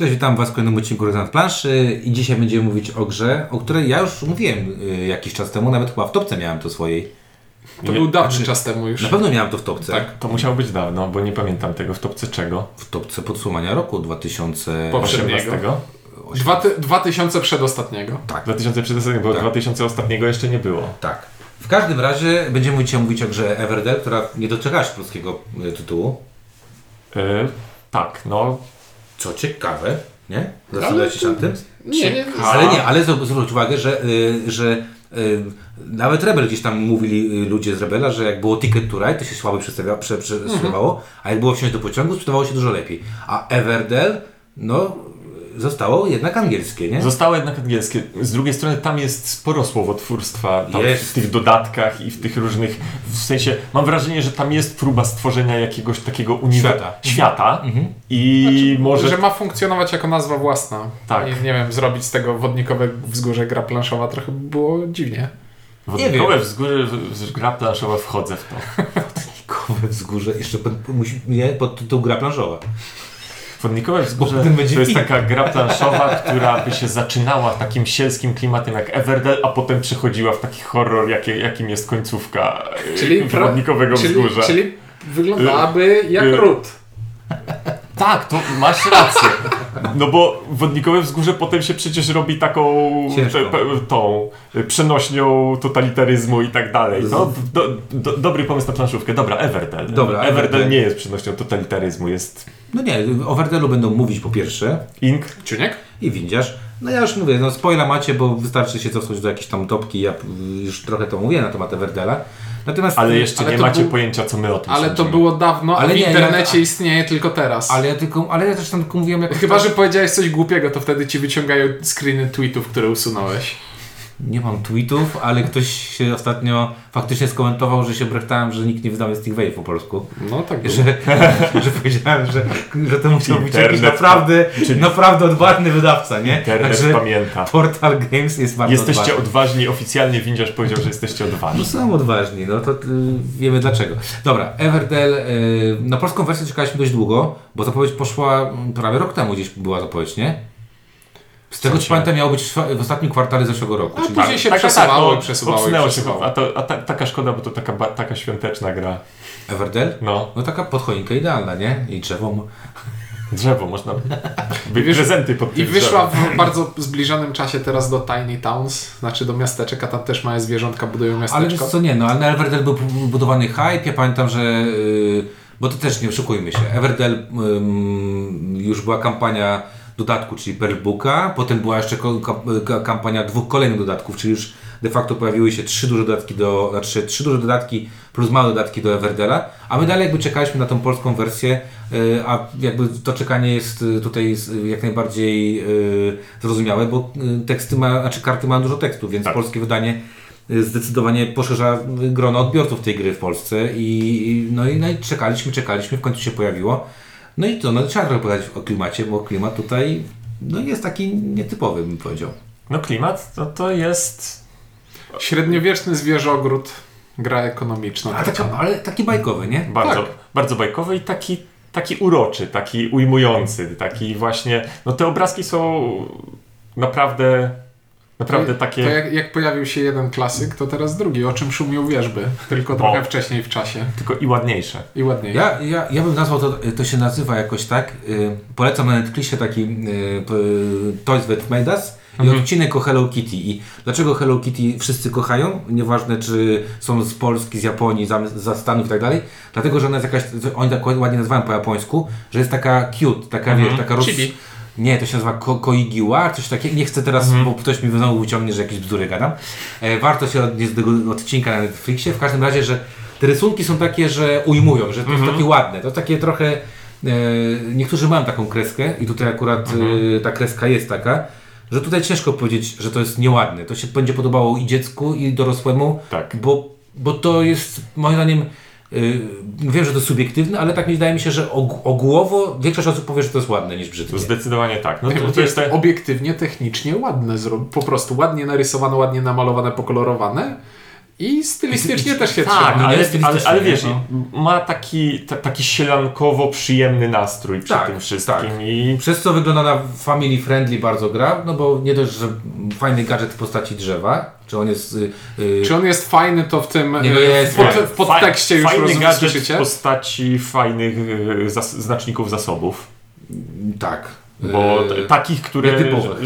Cześć, witam Was w kolejnym odcinku Rezonans Planszy i dzisiaj będziemy mówić o grze, o której ja już mówiłem y, jakiś czas temu, nawet chyba w topce miałem to swojej. To był dawny czas temu już. Na pewno miałem to w topce. Tak. To musiało być dawno, bo nie pamiętam tego w topce czego. W topce podsumowania roku 2000... Poprzedniego. 18? Dwa ty, 2000 przedostatniego. Tak, 2000 przedostatniego, bo Tak. 2000 ostatniego jeszcze nie było. tak. W każdym razie będziemy dzisiaj mówić o grze Everdell, która nie doczekała się polskiego y, tytułu. Yy, tak, no. Co ciekawe, nie? Zastanawiacie się nad tym? Nie, nie, Ciekawe. Ale nie, ale zw- zwróć uwagę, że, y, że y, nawet Rebel gdzieś tam mówili y, ludzie z Rebela, że jak było Ticket to Ride, to się słabo przedstawia, prze, prze, sprzedawało, a jak było wsiąść do pociągu, sprzedawało się dużo lepiej. A Everdell, no, zostało jednak angielskie, nie? Zostało jednak angielskie. Z drugiej strony tam jest sporo słowotwórstwa w tych dodatkach i w tych różnych. W sensie mam wrażenie, że tam jest próba stworzenia jakiegoś takiego uniwersum. Świata. Świata. Mhm. I Znaczy, może. Że ma funkcjonować jako nazwa własna. Tak. I nie wiem, zrobić z tego wodnikowe wzgórze gra planszowa trochę było dziwnie. Wodnikowe wzgórze, gra planszowa wchodzę w to. Kowe wzgórze, jeszcze pod, musi, nie, pod tytuł gra planszowa. Wodnikowe wzgórze to jest taka gra planszowa, która by się zaczynała takim sielskim klimatem jak Everdell, a potem przechodziła w taki horror, jakie, jakim jest końcówka Czyli e, pra- Wodnikowego Czyli, wzgórza. czyli wyglądałaby jak y- ród. Tak, to masz rację. No bo Wodnikowe wzgórze potem się przecież robi taką te, pe, tą e, przenośnią totalitaryzmu i tak dalej. No, do, do, dobry pomysł na planszówkę. Dobra, Everdell. Dobra, Everdell Everdell. nie jest przenośnią totalitaryzmu, jest No nie, o Everdellu będą mówić po pierwsze Ink. Ciuniek? i windziarz. No ja już mówię, no spoila macie, bo wystarczy się cofnąć do jakiejś tam topki, ja już trochę to mówię na temat Everdella. Natomiast, Ale jeszcze Ale nie to macie był- pojęcia, co my o tym Ale to sądzimy. było dawno, Ale a w nie, ja- internecie istnieje tylko teraz. Ale ja tylko, ale ja też tam tylko mówiłem jako Chyba, że powiedziałeś coś głupiego, to wtedy ci wyciągają screeny tweetów, które usunąłeś. Nie mam tweetów, ale ktoś się ostatnio faktycznie skomentował, że się brechtałem, że nikt nie wydał z tych wave po polsku. No tak. Że, że powiedziałem, że, że to musiał być jakiś naprawdę, czyli- naprawdę odważny wydawca, nie? Internet Także pamięta. Portal Games jest bardzo Jesteście odważny. odważni, oficjalnie windziarz powiedział, że jesteście No odważni. są odważni, no to y, wiemy dlaczego. Dobra, Everdell, y, na polską wersję czekaliśmy dość długo, bo zapowiedź poszła prawie rok temu gdzieś była zapowiedź, nie? Z tego co pamiętam miało być w ostatnim kwartale zeszłego roku. A czyli- później się Tak, tak, przesuwało no, i przesuwało i obsunęło się, przesuwało. a, to, a ta, taka szkoda, bo to taka, taka świąteczna gra. Everdell? No, No taka podchoinka idealna, nie? I drzewo. drzewo, można by prezenty pod I wyszła drzewem. w bardzo zbliżonym czasie teraz do Tiny Towns, znaczy do miasteczek, a tam też małe zwierzątka budują Ale wiesz miasteczko. co, nie, no ale na Everdell był budowany hype, ja pamiętam, że... y, bo to też nie oszukujmy się, Everdell ym, już była kampania dodatku, czyli Pearlbooka, potem była jeszcze kampania dwóch kolejnych dodatków, czyli już de facto pojawiły się trzy duże dodatki do, znaczy trzy duże dodatki plus małe dodatki do Everdella, a my dalej jakby czekaliśmy na tą polską wersję, y, a jakby to czekanie jest y, tutaj jak najbardziej y, zrozumiałe, bo teksty ma, znaczy karty mają dużo tekstu, więc Tak. polskie wydanie zdecydowanie poszerza grono odbiorców tej gry w Polsce i no, i, no i czekaliśmy, czekaliśmy, w końcu się pojawiło. No i to, no trzeba trochę powiedzieć o klimacie, bo klimat tutaj no jest taki nietypowy, bym powiedział. No klimat to, to jest... Średniowieczny zwierzogród, gra ekonomiczna. A taka, ale taki bajkowy, nie? Bardzo, Tak. bardzo bajkowy i taki, taki uroczy, taki ujmujący, taki właśnie... No te obrazki są naprawdę, naprawdę takie... To jak, jak pojawił się jeden klasyk, to teraz drugi, o czym szumią wierzby, tylko trochę O. wcześniej w czasie Tylko i ładniejsze. i ładniej. Ja, ja, ja bym nazwał to, to się nazywa jakoś tak, y, polecam na Netflixie taki y, p- Toys That Made Us i Mhm. odcinek o Hello Kitty. I dlaczego Hello Kitty wszyscy kochają, nieważne czy są z Polski, z Japonii, za, za Stanów i tak dalej, dlatego, że ona jest jakaś, oni tak ładnie nazywają po japońsku, że jest taka cute, taka Mhm. wiesz, taka roz... Chibi. Nie, to się nazywa ko Koigiła, coś takiego. Nie chcę teraz, Mhm. bo ktoś mi znowu wyciągnie, że jakieś bzdury gadam. E, warto się odnieść do tego odcinka na Netflixie. W każdym razie, że te rysunki są takie, że ujmują, że to Mhm. jest takie ładne. To takie trochę... E, niektórzy mają taką kreskę i tutaj akurat Mhm. e, ta kreska jest taka, że tutaj ciężko powiedzieć, że to jest nieładne. To się będzie podobało i dziecku, i dorosłemu, Tak. bo, bo to jest moim zdaniem... y, wiem, że to jest subiektywne, ale tak mi wydaje mi się, że og- ogółowo większość osób powie, że to jest ładne niż brzydkie. Zdecydowanie tak. No to, to jest te... obiektywnie, technicznie ładne, po prostu ładnie narysowane, ładnie namalowane, pokolorowane I stylistycznie też się Tak, trzyma. no ale, nie ale, ale wiesz, no. ma taki, ta, taki sielankowo przyjemny nastrój przy Tak, tym wszystkim tak. i Przez co wygląda na family friendly bardzo gra, no bo nie dość, że fajny gadżet w postaci drzewa, czy on jest... y, y, Czy on jest fajny, to w tym Nie, no e, jest, w, pod, tak. w podtekście już fajny gadżet słyszycie. w postaci fajnych e, zas, znaczników zasobów. tak. Bo Y, t- takich, które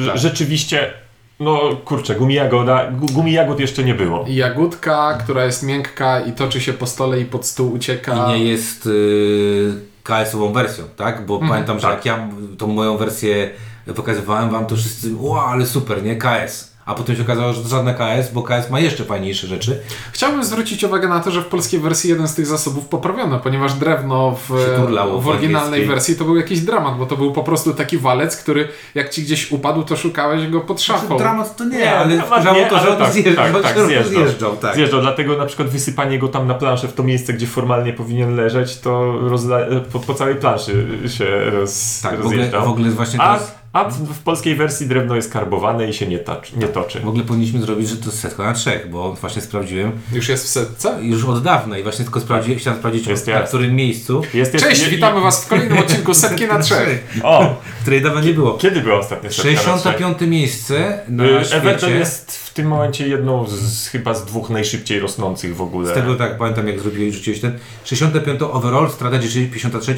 tak. rzeczywiście, no kurczę, gumi jagoda, gu- gumi jagód jeszcze nie było. Jagódka, która jest miękka i toczy się po stole i pod stół ucieka. I nie jest y, KS-ową wersją, tak? Bo pamiętam, że tak. jak ja tą moją wersję pokazywałem wam, to wszyscy, wow, ale super, nie? KS. A potem się okazało, że to żadne KS, bo KS ma jeszcze fajniejsze rzeczy. Chciałbym zwrócić uwagę na to, że w polskiej wersji jeden z tych zasobów poprawiono, ponieważ drewno w, w w oryginalnej angielskiej. wersji to był jakiś dramat, bo to był po prostu taki walec, który jak ci gdzieś upadł, to szukałeś go pod szafą. Dramat to nie, Nie, ale wkurzało to, że tak, zjeżdżał, tak, tak, zjeżdżał. zjeżdżał, tak. Zjeżdżał, dlatego na przykład wysypanie go tam na planszę w to miejsce, gdzie formalnie powinien leżeć, to rozla- po, po całej planszy się roz, Tak, w ogóle, rozjeżdżał. w ogóle właśnie A, teraz, a w polskiej wersji drewno jest karbowane i się nie, tacz, nie toczy. w ogóle powinniśmy zrobić, że to jest setka na trzech, bo właśnie sprawdziłem Już jest w setce? już od dawna i właśnie tylko sprawdziłem, chciałem sprawdzić Jest na jasne. którym miejscu, Jest, jest, Cześć, witamy Was w kolejnym odcinku Setki na trzech. O, której dawno nie było. kiedy była ostatnia setka na trzech? 65 miejsce na Y, Everton świecie. jest w tym momencie jedną z, chyba z dwóch najszybciej rosnących w ogóle. Z tego tak pamiętam jak zrobiłeś, rzuciłeś ten 65 overall, strategy 53,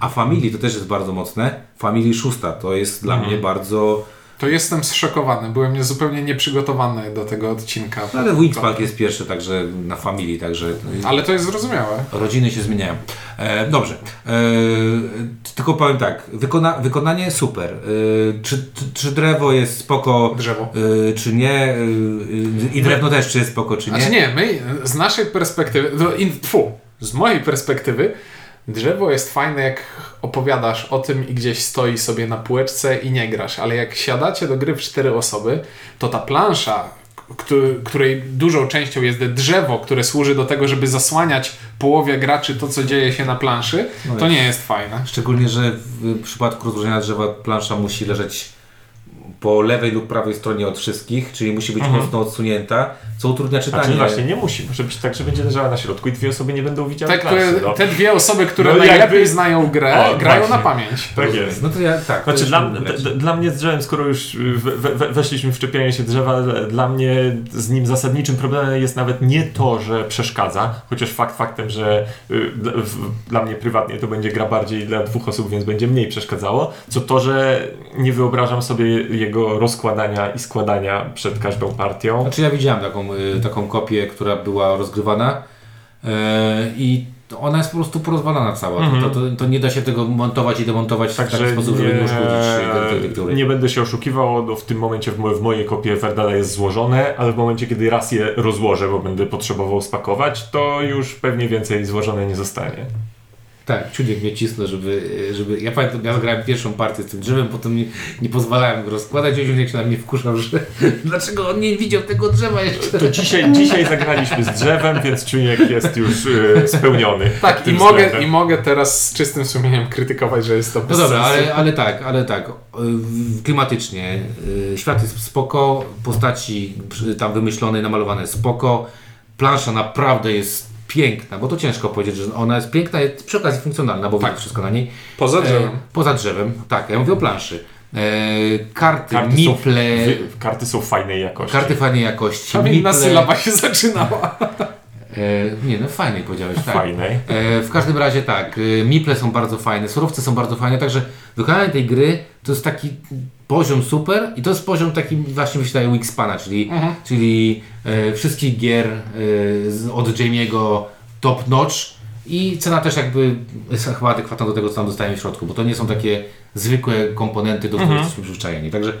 a Family to też jest bardzo mocne. Family 6 to jest dla mnie bardzo... To jestem zszokowany, byłem nie- zupełnie nieprzygotowany do tego odcinka. No ale Wixpunk jest pierwszy, także na Family, także Ale to jest zrozumiałe. rodziny się zmieniają. E, dobrze, e, tylko powiem tak, wykona, wykonanie super. E, czy, czy, drewo jest spoko, Drzewo. e, czy nie? E, I drewno też czy jest spoko, czy nie? Znaczy nie, my z naszej perspektywy, no, in, tfu, z mojej perspektywy, drzewo jest fajne jak opowiadasz o tym i gdzieś stoi sobie na półeczce i nie grasz, ale jak siadacie do gry w cztery osoby, to ta plansza, któ- której dużą częścią jest drzewo, które służy do tego, żeby zasłaniać połowie graczy to, co dzieje się na planszy, No to jest. nie jest fajne. Szczególnie, że w przypadku rozłożenia drzewa plansza musi leżeć po lewej lub prawej stronie od wszystkich, czyli musi być mocno odsunięta, co utrudnia czytanie. Znaczy właśnie nie musi. Może być tak, że będzie leżała na środku i dwie osoby nie będą widziały Te, planszy. które, no. te dwie osoby, które No najlepiej jakby- znają grę, O, grają właśnie. na pamięć. Tak jest. No to ja tak. Znaczy dla, dla mnie z drzewem, skoro już we, we, weszliśmy w czepianie się drzewa, dla mnie z nim zasadniczym problemem jest nawet nie to, że przeszkadza, chociaż fakt faktem, że y, dla- w, dla mnie prywatnie to będzie gra bardziej dla dwóch osób, więc będzie mniej przeszkadzało, co to, że nie wyobrażam sobie jego rozkładania i składania przed każdą partią. Znaczy ja widziałem taką, y, taką kopię, która była rozgrywana y, i ona jest po prostu porozwalana cała. Mhm. To, to, to nie da się tego montować i demontować w taki Także sposób, żeby nie uszkodzić y, lektury. nie będę się oszukiwał, no w tym momencie w, mo- w mojej kopie Verdala jest złożone, ale w momencie, kiedy raz je rozłożę, bo będę potrzebował spakować, to już pewnie więcej złożone nie zostanie. Tak, ciunek mnie cisnął, żeby, żeby... Ja pamiętam, ja grałem pierwszą partię z tym drzewem, potem nie, nie pozwalałem go rozkładać, a się na mnie wkurzał, że dlaczego on nie widział tego drzewa jeszcze. To dzisiaj, dzisiaj zagraliśmy z drzewem, więc czujnik jest już e, spełniony. Tak, i mogę, względem. i mogę teraz z czystym sumieniem krytykować, że jest to No bez dobra, sensu. ale, ale tak, ale tak. Klimatycznie. y, Świat jest spoko, postaci tam wymyślone, namalowane spoko. Plansza naprawdę jest piękna, bo to ciężko powiedzieć, że ona jest piękna, jest przy okazji funkcjonalna, bo widać wszystko na niej. Poza drzewem. E, poza drzewem, tak, ja mówię o planszy. E, karty, Karty są, miple, wy- karty są fajnej jakości. karty fajnej jakości. Tam inna sylaba się zaczynała. E, nie, no fajnej powiedziałeś, tak. Fajnej. E, w każdym razie tak, e, miple są bardzo fajne, surowce są bardzo fajne, także wykonanie tej gry to jest taki poziom super i to jest poziom taki właśnie myślę Wingspana, czyli, czyli e, wszystkich gier e, z, od Jamie'ego top notch i cena też jakby jest chyba adekwatna do tego, co tam dostajemy w środku, bo to nie są takie zwykłe komponenty, do których jesteśmy przyzwyczajeni. Także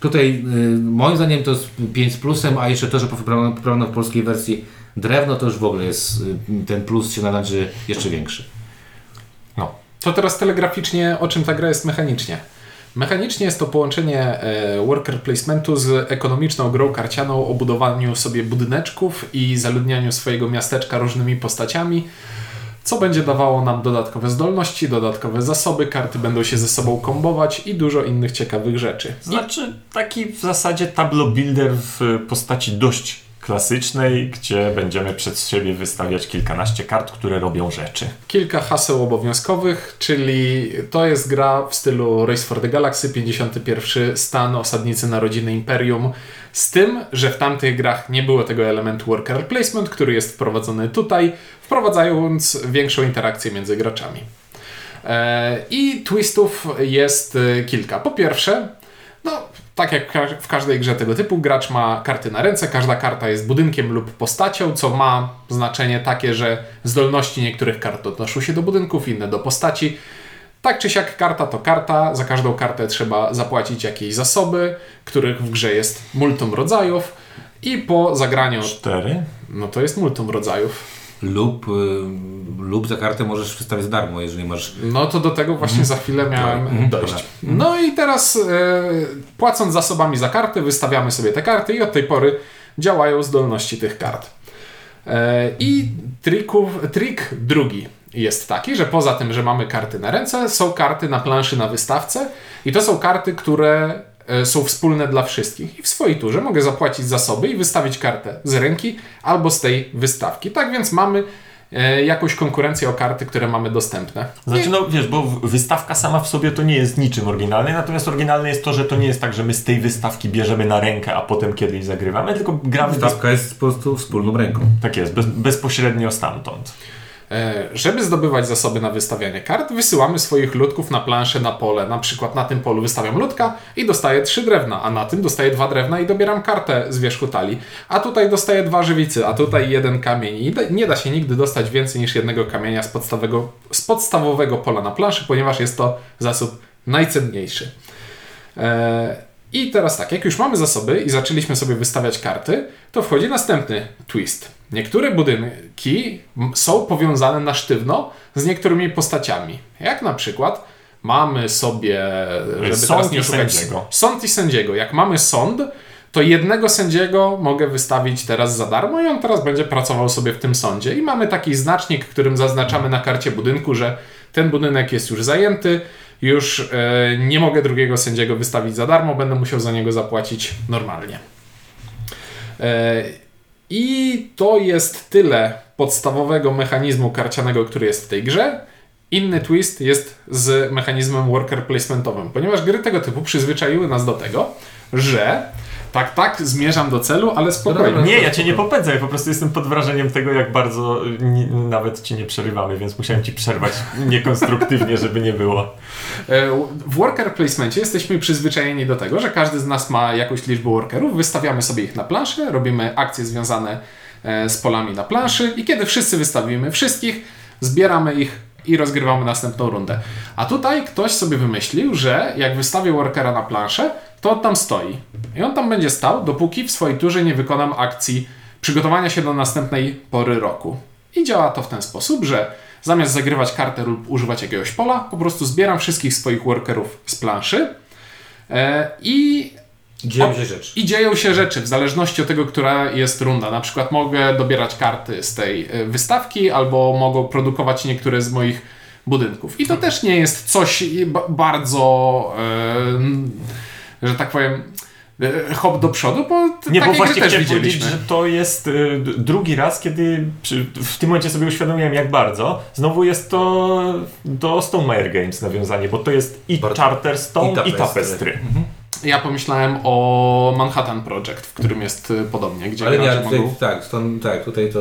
tutaj y, moim zdaniem to jest 5 z plusem, a jeszcze to, że poprawiono, poprawiono w polskiej wersji drewno, to już w ogóle jest y, ten plus się należy jeszcze większy. No. To teraz telegraficznie, o czym ta gra jest mechanicznie. Mechanicznie jest to połączenie e, worker placementu z ekonomiczną grą karcianą o budowaniu sobie budyneczków i zaludnianiu swojego miasteczka różnymi postaciami, co będzie dawało nam dodatkowe zdolności, dodatkowe zasoby, karty będą się ze sobą kombować i dużo innych ciekawych rzeczy. Znaczy taki w zasadzie tableau builder w postaci dość klasycznej, gdzie będziemy przed siebie wystawiać kilkanaście kart, które robią rzeczy. Kilka haseł obowiązkowych, czyli to jest gra w stylu Race for the Galaxy, 51 stan, osadnicy narodziny Imperium, z tym, że w tamtych grach nie było tego elementu worker placement, który jest wprowadzony tutaj, wprowadzając większą interakcję między graczami. E, I twistów jest e, kilka. Po pierwsze, no, tak jak w każdej grze tego typu, gracz ma karty na ręce, każda karta jest budynkiem lub postacią, co ma znaczenie takie, że zdolności niektórych kart odnoszą się do budynków, inne do postaci. Tak czy siak, karta to karta, za każdą kartę trzeba zapłacić jakieś zasoby, których w grze jest multum rodzajów i po zagraniu, Cztery. no to jest multum rodzajów. Lub, y, lub za kartę możesz wystawić za darmo, jeżeli masz... No to do tego właśnie za chwilę miałem Mhm. dojść. Dobra. No i teraz e, płacąc zasobami za karty, wystawiamy sobie te karty i od tej pory działają zdolności tych kart. E, I trików, trik drugi jest taki, że poza tym, że mamy karty na ręce, są karty na planszy na wystawce i to są karty, które są wspólne dla wszystkich. I w swojej turze mogę zapłacić zasoby i wystawić kartę z ręki albo z tej wystawki. Tak więc mamy e, jakąś konkurencję o karty, które mamy dostępne. Znaczy, no wiesz, bo wystawka sama w sobie to nie jest niczym oryginalne, natomiast oryginalne jest to, że to nie jest tak, że my z tej wystawki bierzemy na rękę, a potem kiedyś zagrywamy, tylko gramy bez... Wystawka jest po prostu wspólną ręką. Tak jest, bez, bezpośrednio stamtąd. E, Żeby zdobywać zasoby na wystawianie kart, wysyłamy swoich ludków na planszę, na pole. Na przykład na tym polu wystawiam ludka i dostaję trzy drewna, a na tym dostaję dwa drewna i dobieram kartę z wierzchu talii. A tutaj dostaję dwa żywicy, a tutaj jeden kamień. I nie da się nigdy dostać więcej niż jednego kamienia z podstawowego, z podstawowego pola na planszy, ponieważ jest to zasób najcenniejszy. E, I teraz tak, jak już mamy zasoby i zaczęliśmy sobie wystawiać karty, to wchodzi następny twist. Niektóre budynki są powiązane na sztywno z niektórymi postaciami. Jak na przykład mamy sobie, żeby Sąd teraz nie i oszukać, sędziego. sąd i sędziego. Jak mamy sąd, to jednego sędziego mogę wystawić teraz za darmo i on teraz będzie pracował sobie w tym sądzie. I mamy taki znacznik, którym zaznaczamy na karcie budynku, że ten budynek jest już zajęty, już e, nie mogę drugiego sędziego wystawić za darmo, będę musiał za niego zapłacić normalnie. E, I to jest tyle podstawowego mechanizmu karcianego, który jest w tej grze. Inny twist jest z mechanizmem worker placementowym, ponieważ gry tego typu przyzwyczaiły nas do tego, że tak, tak, zmierzam do celu, ale spokojnie. Dobra, Nie, ja cię nie popędzę, ja po prostu jestem pod wrażeniem tego, jak bardzo ni- nawet ci nie przerywamy, więc musiałem ci przerwać niekonstruktywnie, żeby nie było. E, W worker placementie jesteśmy przyzwyczajeni do tego, że każdy z nas ma jakąś liczbę workerów, wystawiamy sobie ich na planszę, robimy akcje związane e, z polami na planszy i kiedy wszyscy wystawimy wszystkich, zbieramy ich i rozgrywamy następną rundę. A tutaj ktoś sobie wymyślił, że jak wystawię workera na planszę, to on tam stoi. I on tam będzie stał, dopóki w swojej turze nie wykonam akcji przygotowania się do następnej pory roku. I działa to w ten sposób, że zamiast zagrywać kartę lub używać jakiegoś pola, po prostu zbieram wszystkich swoich workerów z planszy e, i Dzieją się rzeczy. i dzieją się rzeczy w zależności od tego, która jest runda. Na przykład mogę dobierać karty z tej e, wystawki, albo mogą produkować niektóre z moich budynków. I to też nie jest coś ba- bardzo, e, że tak powiem, e, hop do przodu, bo Nie, bo właśnie też chciałem powiedzieć, widzieliśmy. że to jest y, d- drugi raz, kiedy przy, w tym momencie sobie uświadomiłem, jak bardzo. Znowu jest to do Stonemaier Games nawiązanie, bo to jest i Bardzo. Charterstone, I i Tapestry. Tapestry. Ja pomyślałem o Manhattan Project, w którym jest e, podobnie, gdzie Ale nie, tutaj, mogą... tak, stąd, tak, tutaj to...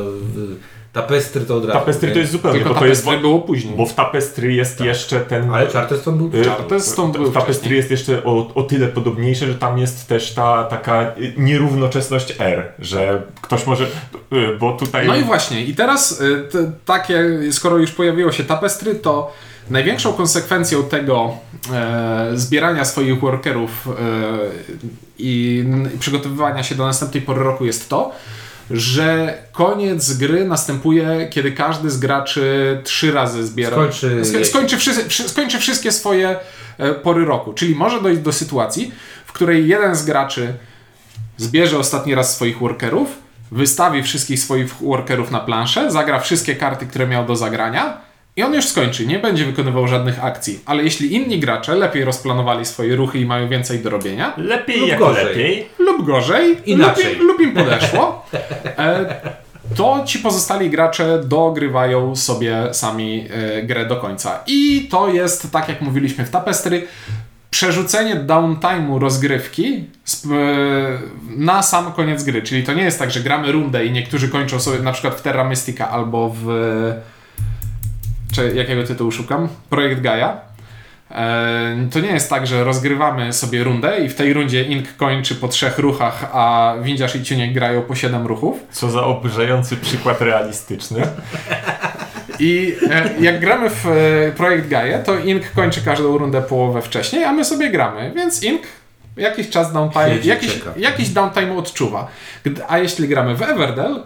Tapestry to od razu. Tapestry to jest zupełnie, Tylko bo to jest, było później. bo w Tapestry jest jeszcze ten... Ale Charterstone był... Y, Charterstone w- był W Tapestry wcześniej. jest jeszcze o, o tyle podobniejsze, że tam jest też ta taka y, nierównoczesność R, że ktoś może, y, bo tutaj... No i właśnie, i teraz takie, skoro już pojawiło się tapestry, to największą konsekwencją tego e, zbierania swoich workerów e, i, i przygotowywania się do następnej pory roku jest to, że koniec gry następuje, kiedy każdy z graczy trzy razy zbiera. Skończy- sk- skończy, wszy- skończy wszystkie swoje e, pory roku. Czyli może dojść do sytuacji, w której jeden z graczy zbierze ostatni raz swoich workerów, wystawi wszystkich swoich workerów na planszę, zagra wszystkie karty, które miał do zagrania i on już skończy, nie będzie wykonywał żadnych akcji. Ale jeśli inni gracze lepiej rozplanowali swoje ruchy i mają więcej do robienia, Lepiej Lub jako gorzej. lepiej. lub gorzej, Inaczej. Lub, im- lub im podeszło, e, to ci pozostali gracze dogrywają sobie sami e, grę do końca. I to jest, tak jak mówiliśmy w Tapestry, przerzucenie downtime'u rozgrywki e, na sam koniec gry. Czyli to nie jest tak, że gramy rundę i niektórzy kończą sobie na przykład w Terra Mystica albo w... Jakiego tytułu szukam? Projekt Gaia. E, To nie jest tak, że rozgrywamy sobie rundę i w tej rundzie Ink kończy po trzech ruchach, a Windziarz i Ciuniek grają po siedem ruchów. Co za oburzający przykład realistyczny. I e, jak gramy w e, projekt Gaia, to Ink kończy każdą rundę połowę wcześniej, a my sobie gramy, więc Ink jakiś czas downtime, Siedzi, jakiś, czeka. jakiś downtime odczuwa. A jeśli gramy w Everdell,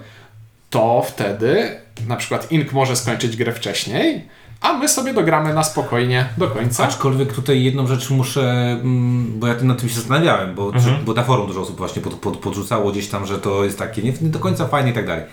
to wtedy na przykład Ink może skończyć grę wcześniej, a my sobie dogramy na spokojnie do końca. Aczkolwiek tutaj jedną rzecz muszę, mm, bo ja nad tym się zastanawiałem, bo, Mhm. bo na forum dużo osób właśnie pod, pod, podrzucało gdzieś tam, że to jest takie nie, nie do końca fajne i tak dalej.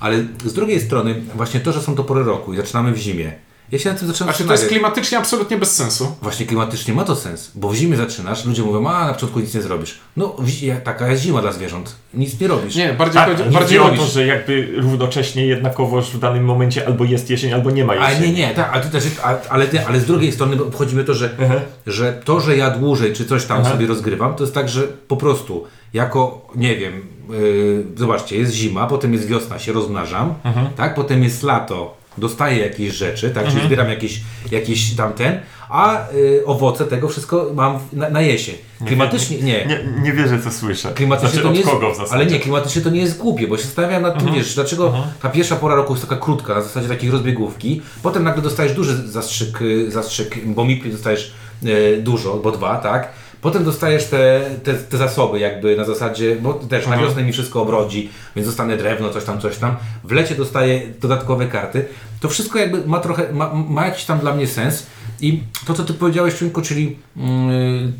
Ale z drugiej strony właśnie to, że są to pory roku i zaczynamy w zimie. Ja się nad tym zacząłem Znaczy to jest klimatycznie absolutnie bez sensu. Właśnie klimatycznie ma to sens, bo w zimie zaczynasz, ludzie mówią, a na początku nic nie zrobisz. No taka jest zima dla zwierząt, nic nie robisz. Nie, bardziej Tak, bardziej chodzi o to, że jakby równocześnie jednakowoż w danym momencie albo jest jesień, albo nie ma A jesieni. nie, nie, tak, ale, to też, a, ale, ty, ale z drugiej strony obchodzi mnie to, że, Mhm. że to, że ja dłużej czy coś tam Aha. sobie rozgrywam, to jest tak, że po prostu jako, nie wiem, yy, zobaczcie, jest zima, potem jest wiosna, się rozmnażam, Mhm. tak, potem jest lato, dostaję jakieś rzeczy, tak, czyli zbieram jakieś, jakieś tamten, a yy, owoce tego wszystko mam w- na, na jesień. Klimatycznie nie. Nie, nie wierzę, co słyszę. Klimatycznie znaczy, to nie od jest, kogo w zasadzie? Ale nie, klimatycznie to nie jest głupie, bo się zastanawiam nad tym, wiesz, dlaczego ta pierwsza pora roku jest taka krótka, na zasadzie takiej rozbiegówki, potem nagle dostajesz duży zastrzyk, y, zastrzyk bo MIP dostajesz e, dużo, bo dwa, tak? Potem dostajesz te, te, te zasoby jakby na zasadzie, bo też na wiosnę mi wszystko obrodzi, więc dostanę drewno, coś tam, coś tam. W lecie dostaję dodatkowe karty. To wszystko jakby ma trochę, ma, ma jakiś tam dla mnie sens. I to, co ty powiedziałeś, Czunku, czyli yy,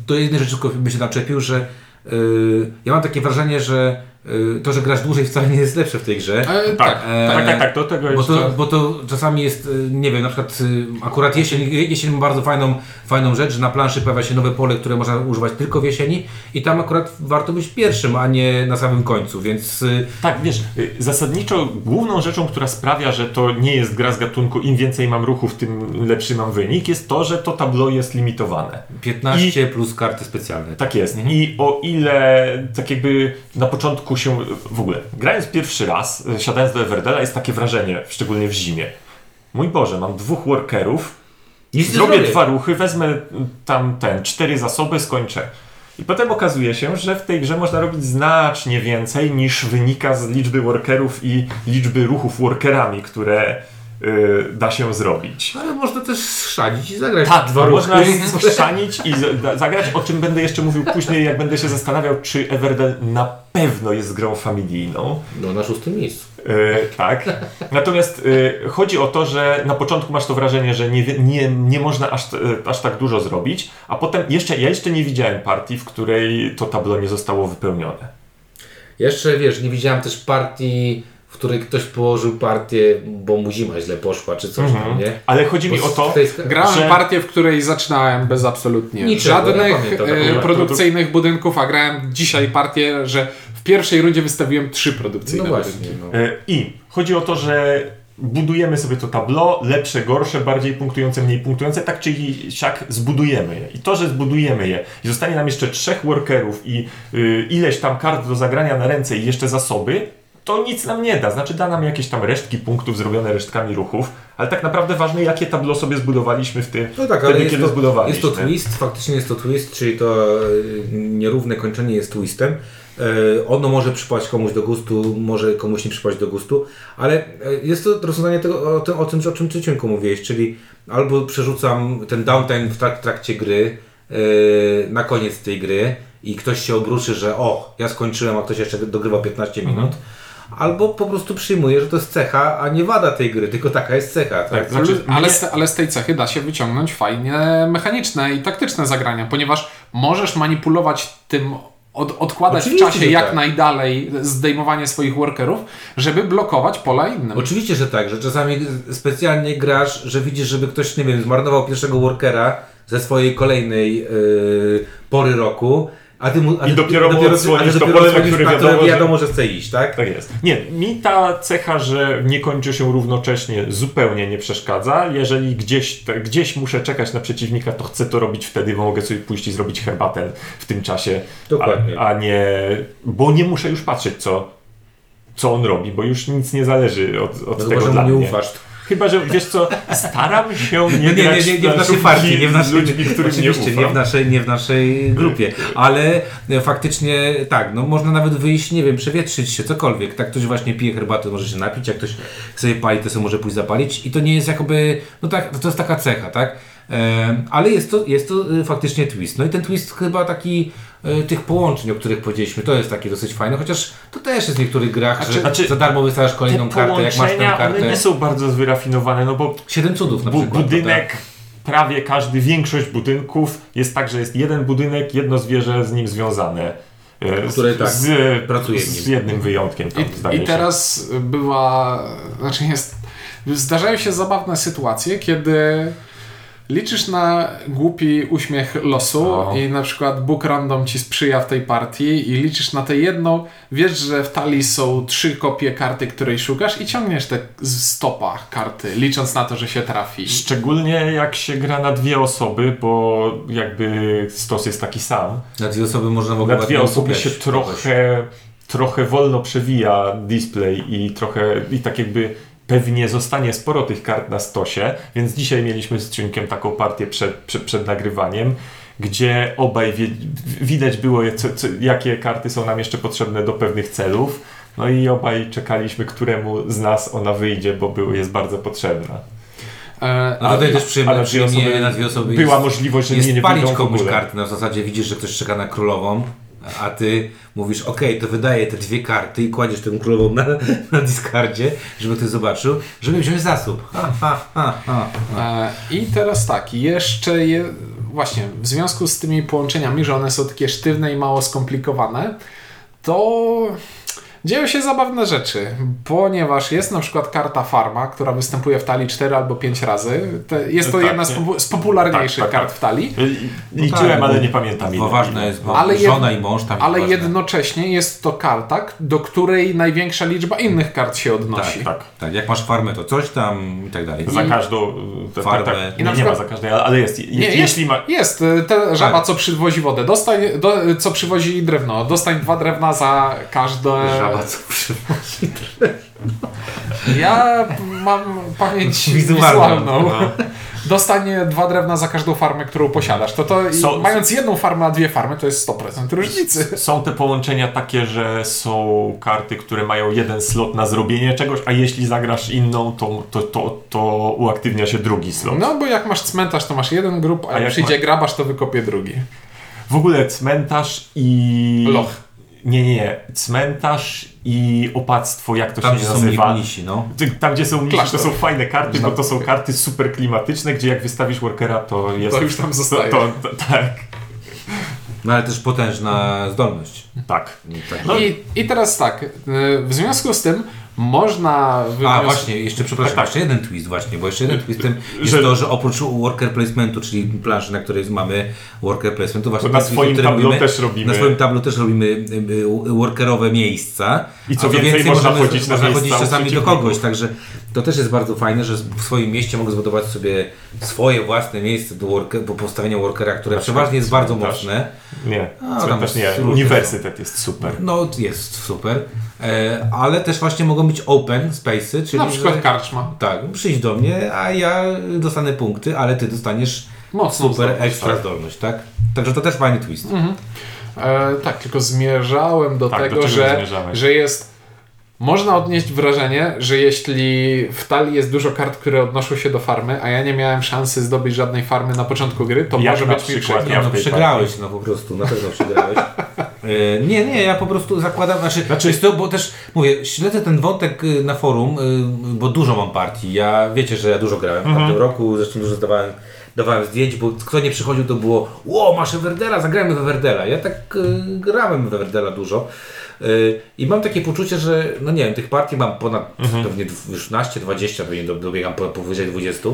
do jednej rzeczy tylko bym się naczepił, że yy, ja mam takie wrażenie, że to, że grasz dłużej wcale nie jest lepsze w tej grze. E, Tak, tak. tak, tak, tak, do tego Bo jeszcze... to, bo to czasami jest, y, nie wiem, na przykład y, akurat jesień, jesień ma bardzo fajną, fajną rzecz, że na planszy pojawia się nowe pole, które można używać tylko w jesieni i tam akurat warto być pierwszym, a nie na samym końcu, więc y, Tak, wiesz, y, zasadniczo główną rzeczą, która sprawia, że to nie jest gra z gatunku im więcej mam ruchów, tym lepszy mam wynik, jest to, że to tableau jest limitowane. 15 plus karty specjalne. Tak jest. I o ile tak jakby na początku się w ogóle, grając pierwszy raz, y, siadając do Everdela, jest takie wrażenie, szczególnie w zimie. Mój Boże, mam dwóch workerów, Nic zrobię dwa ruchy, wezmę y, tam ten, cztery zasoby, skończę. I potem okazuje się, że w tej grze można robić znacznie więcej niż wynika z liczby workerów i liczby ruchów workerami, które y, da się zrobić. Ale można też szanić i zagrać Tak, dwa można schrzanić i zagrać, o czym będę jeszcze mówił później, jak będę się zastanawiał, czy Everdell na pewno jest grą familijną. No na szóstym miejscu. E, tak. Natomiast e, chodzi o to, że na początku masz to wrażenie, że nie, nie, nie można aż, aż tak dużo zrobić, a potem jeszcze, ja jeszcze nie widziałem partii, w której to tablo nie zostało wypełnione. Jeszcze wiesz, nie widziałem też partii, której ktoś położył partię, bo mu zima źle poszła, czy coś tam, nie? Ale chodzi mi o to, tej Grałem że- partię, w której zaczynałem bez absolutnie Niczego, ja żadnych pamiętam e, produkcyjnych budynków, a grałem dzisiaj partię, że w pierwszej rundzie wystawiłem trzy No produkcyjne właśnie, budynki. no. E, I chodzi o to, że budujemy sobie to tablo, lepsze, gorsze, bardziej punktujące, mniej punktujące, tak czy siak zbudujemy je. I to, że zbudujemy je i zostanie nam jeszcze trzech workerów i y, ileś tam kart do zagrania na ręce i jeszcze zasoby, to nic nam nie da. Znaczy da nam jakieś tam resztki punktów zrobione resztkami ruchów, ale tak naprawdę ważne, jakie tablo sobie zbudowaliśmy w tym, No tak, wtedy, jest kiedy to, zbudowaliśmy. jest to twist, faktycznie jest to twist, czyli to e, nierówne kończenie jest twistem. E, Ono może przypaść komuś do gustu, może komuś nie przypaść do gustu, ale e, jest to rozwiązanie tego, o, tym, o tym, o czym Ty Cienku mówiłeś, czyli albo przerzucam ten downtime w trak- trakcie gry na koniec tej gry i ktoś się obruszy, że o, ja skończyłem, a ktoś jeszcze dogrywa 15 Mhm. Albo po prostu przyjmuję, że to jest cecha, a nie wada tej gry, tylko taka jest cecha. Tak? Tak, znaczy, ale, z, ale z tej cechy da się wyciągnąć fajnie mechaniczne i taktyczne zagrania, ponieważ możesz manipulować tym od, odkładać Oczywiście, w czasie jak tak. najdalej zdejmowanie swoich workerów, żeby blokować pola innym. Oczywiście, że tak, że czasami specjalnie grasz, że widzisz, żeby ktoś, nie wiem, zmarnował pierwszego workera ze swojej kolejnej yy, pory roku, a ty mu, a I ty, dopiero mu odsłonisz to dopiero pole, na które które wiadomo, że- wiadomo, że chce iść, tak? Tak jest. Nie, mi ta cecha, że nie kończy się równocześnie, zupełnie nie przeszkadza. Jeżeli gdzieś, gdzieś muszę czekać na przeciwnika, to chcę to robić wtedy, bo mogę sobie pójść i zrobić herbatę w tym czasie. Dokładnie. A, a nie. Bo nie muszę już patrzeć, co, co on robi, bo już nic nie zależy od, od No tego dla mu nie mnie. ufasz. Chyba, że wiesz co, staram się nie, Nie, nie, nie, grać nie, nie w naszej partii, nie w naszej, ludźmi, którym nie ufam. nie w naszej, nie w naszej grupie, ale e, faktycznie tak, no można nawet wyjść, nie wiem, przewietrzyć się, cokolwiek, tak ktoś właśnie pije herbatę, może się napić, jak ktoś sobie pali, to sobie może pójść zapalić. I to nie jest jakoby, no tak, to jest taka cecha, tak, e, ale jest to, jest to e, faktycznie twist, no i ten twist chyba taki tych połączeń, o których powiedzieliśmy, to jest takie dosyć fajne, chociaż to też jest w niektórych grach, że znaczy, za darmo wystawiasz kolejną kartę, jak masz tę połączenia, one kartę, nie są bardzo wyrafinowane, no bo siedem cudów na Bu- przykład. budynek, prawie każdy, większość budynków jest tak, że jest jeden budynek, jedno zwierzę z nim związane. E, Które z, tak, z, pracuje w z jednym wyjątkiem. Tam, I, I teraz była, znaczy jest, zdarzają się zabawne sytuacje, kiedy liczysz na głupi uśmiech losu O. i na przykład Bóg random ci sprzyja w tej partii i liczysz na tę jedną, wiesz, że w talii są trzy kopie karty, której szukasz i ciągniesz te z stopa karty, licząc na to, że się trafi. Szczególnie jak się gra na dwie osoby, bo jakby stos jest taki sam. Na dwie osoby można w ogóle Na dwie osoby się trochę, trochę wolno przewija display i trochę i tak jakby pewnie zostanie sporo tych kart na stosie, więc dzisiaj mieliśmy z Ciunkiem taką partię przed, przed, przed nagrywaniem, gdzie obaj wie, widać było, co, co, jakie karty są nam jeszcze potrzebne do pewnych celów. No i obaj czekaliśmy, któremu z nas ona wyjdzie, bo był, jest bardzo potrzebna. E, No tutaj też A przyjemnie, na dwie osoby na dwie osoby była jest, możliwość, że nie, nie palić wyjdą komuś karty. Na zasadzie widzisz, że ktoś czeka na królową, a ty mówisz, ok, to wydaję te dwie karty i kładziesz tę królową na, na discardzie, żeby ktoś zobaczył, żeby wziąć zasób. Ha, ha, ha, ha. E, I teraz tak, jeszcze je, właśnie w związku z tymi połączeniami, że one są takie sztywne i mało skomplikowane, to dzieją się zabawne rzeczy, ponieważ jest na przykład karta farma, która występuje w talii 4 albo 5 razy. Jest to Tak, jedna z, popu- z popularniejszych Tak, tak, kart tak. w talii. Liczyłem, tak, ale bo- nie pamiętam. Bo ważne jest, bo Ale żona i mąż tam Ale jednocześnie jest to karta, do której największa liczba innych kart się odnosi. Tak, tak. Tak, jak masz farmę, to coś tam i tak dalej. Za każdą. Farbę. tak, tak. Nie, nie ma za każdej, ale- ale jest. Je, Nie, jest, jeśli ma. jest. y, Ta żaba, co przywozi wodę, dostań, do, co przywozi drewno, dostań dwa drewna za każde... Żaba, co przywozi. Ja mam pamięć Wizualną. wizualną. Dostanie dwa drewna za każdą farmę, którą posiadasz. To to Są- mając jedną farmę, a dwie farmy, to jest 100% różnicy. Są te połączenia takie, że są karty, które mają jeden slot na zrobienie czegoś, a jeśli zagrasz inną, to, to, to, to uaktywnia się drugi slot. No bo jak masz cmentarz, to masz jeden grup, a, A jak jak przyjdzie ma- grabarz, to wykopie drugi. W ogóle cmentarz i. Loch. Nie, nie, nie. Cmentarz i opactwo, jak to Tam, się gdzie są nazywa. mnisi, no. Tam, gdzie są mnisi, to są fajne karty, bo to są karty super klimatyczne, gdzie jak wystawisz workera, to jest. To już tam zostaje. To, to, tak. No ale też potężna zdolność. Tak. Tak. No I, I teraz tak, w związku z tym można A wywnioskować... właśnie, jeszcze przepraszam, Tak, tak. jeszcze jeden twist właśnie, bo jeszcze jeden twistem jest Że- to, że oprócz worker placementu, czyli planszy, na której mamy worker placementu, właśnie To na ten twist, swoim tableau mówimy, też robimy. Na swoim tablu też robimy y, y, workerowe miejsca. I co A więcej, można chodzić na można chodzić czasami do kogoś, także to też jest bardzo fajne, że w swoim mieście mogę zbudować sobie swoje własne miejsce do, worker, do postawienia workera, które Na przykład przeważnie jest bardzo cmentarz. mocne. Nie, A, cmentarz nie. Uniwersytet jest super. No jest super, e, ale też właśnie mogą być open space'y, czyli Na przykład że- karczma. tak, przyjdź do mnie, a ja dostanę punkty, ale ty dostaniesz Mocno super zdolność, ekstra tak. zdolność, tak? Także to też fajny twist. E, tak, tylko zmierzałem do Tak, do tego, czego że, że jest. Można odnieść wrażenie, że jeśli w talii jest dużo kart, które odnoszą się do farmy, a ja nie miałem szansy zdobyć żadnej farmy na początku gry, to Jak może na być mi przykład ja No przegrałeś, no po prostu, na pewno przegrałeś. E, nie, nie, ja po prostu zakładam, znaczy, znaczy jest to, bo też mówię, śledzę ten wątek y, na forum, y, bo dużo mam partii. Ja wiecie, że ja dużo grałem w tamtym roku, zresztą dużo zdawałem dawałem zdjęć, bo kto nie przychodził, to było ło, masz Everdela, zagrajmy w Everdela. Ja tak y, grałem w Everdela dużo. Y, I mam takie poczucie, że, no nie wiem, tych partii mam ponad pewnie 16, 20, pewnie do- dobiegam po, powyżej 20, y,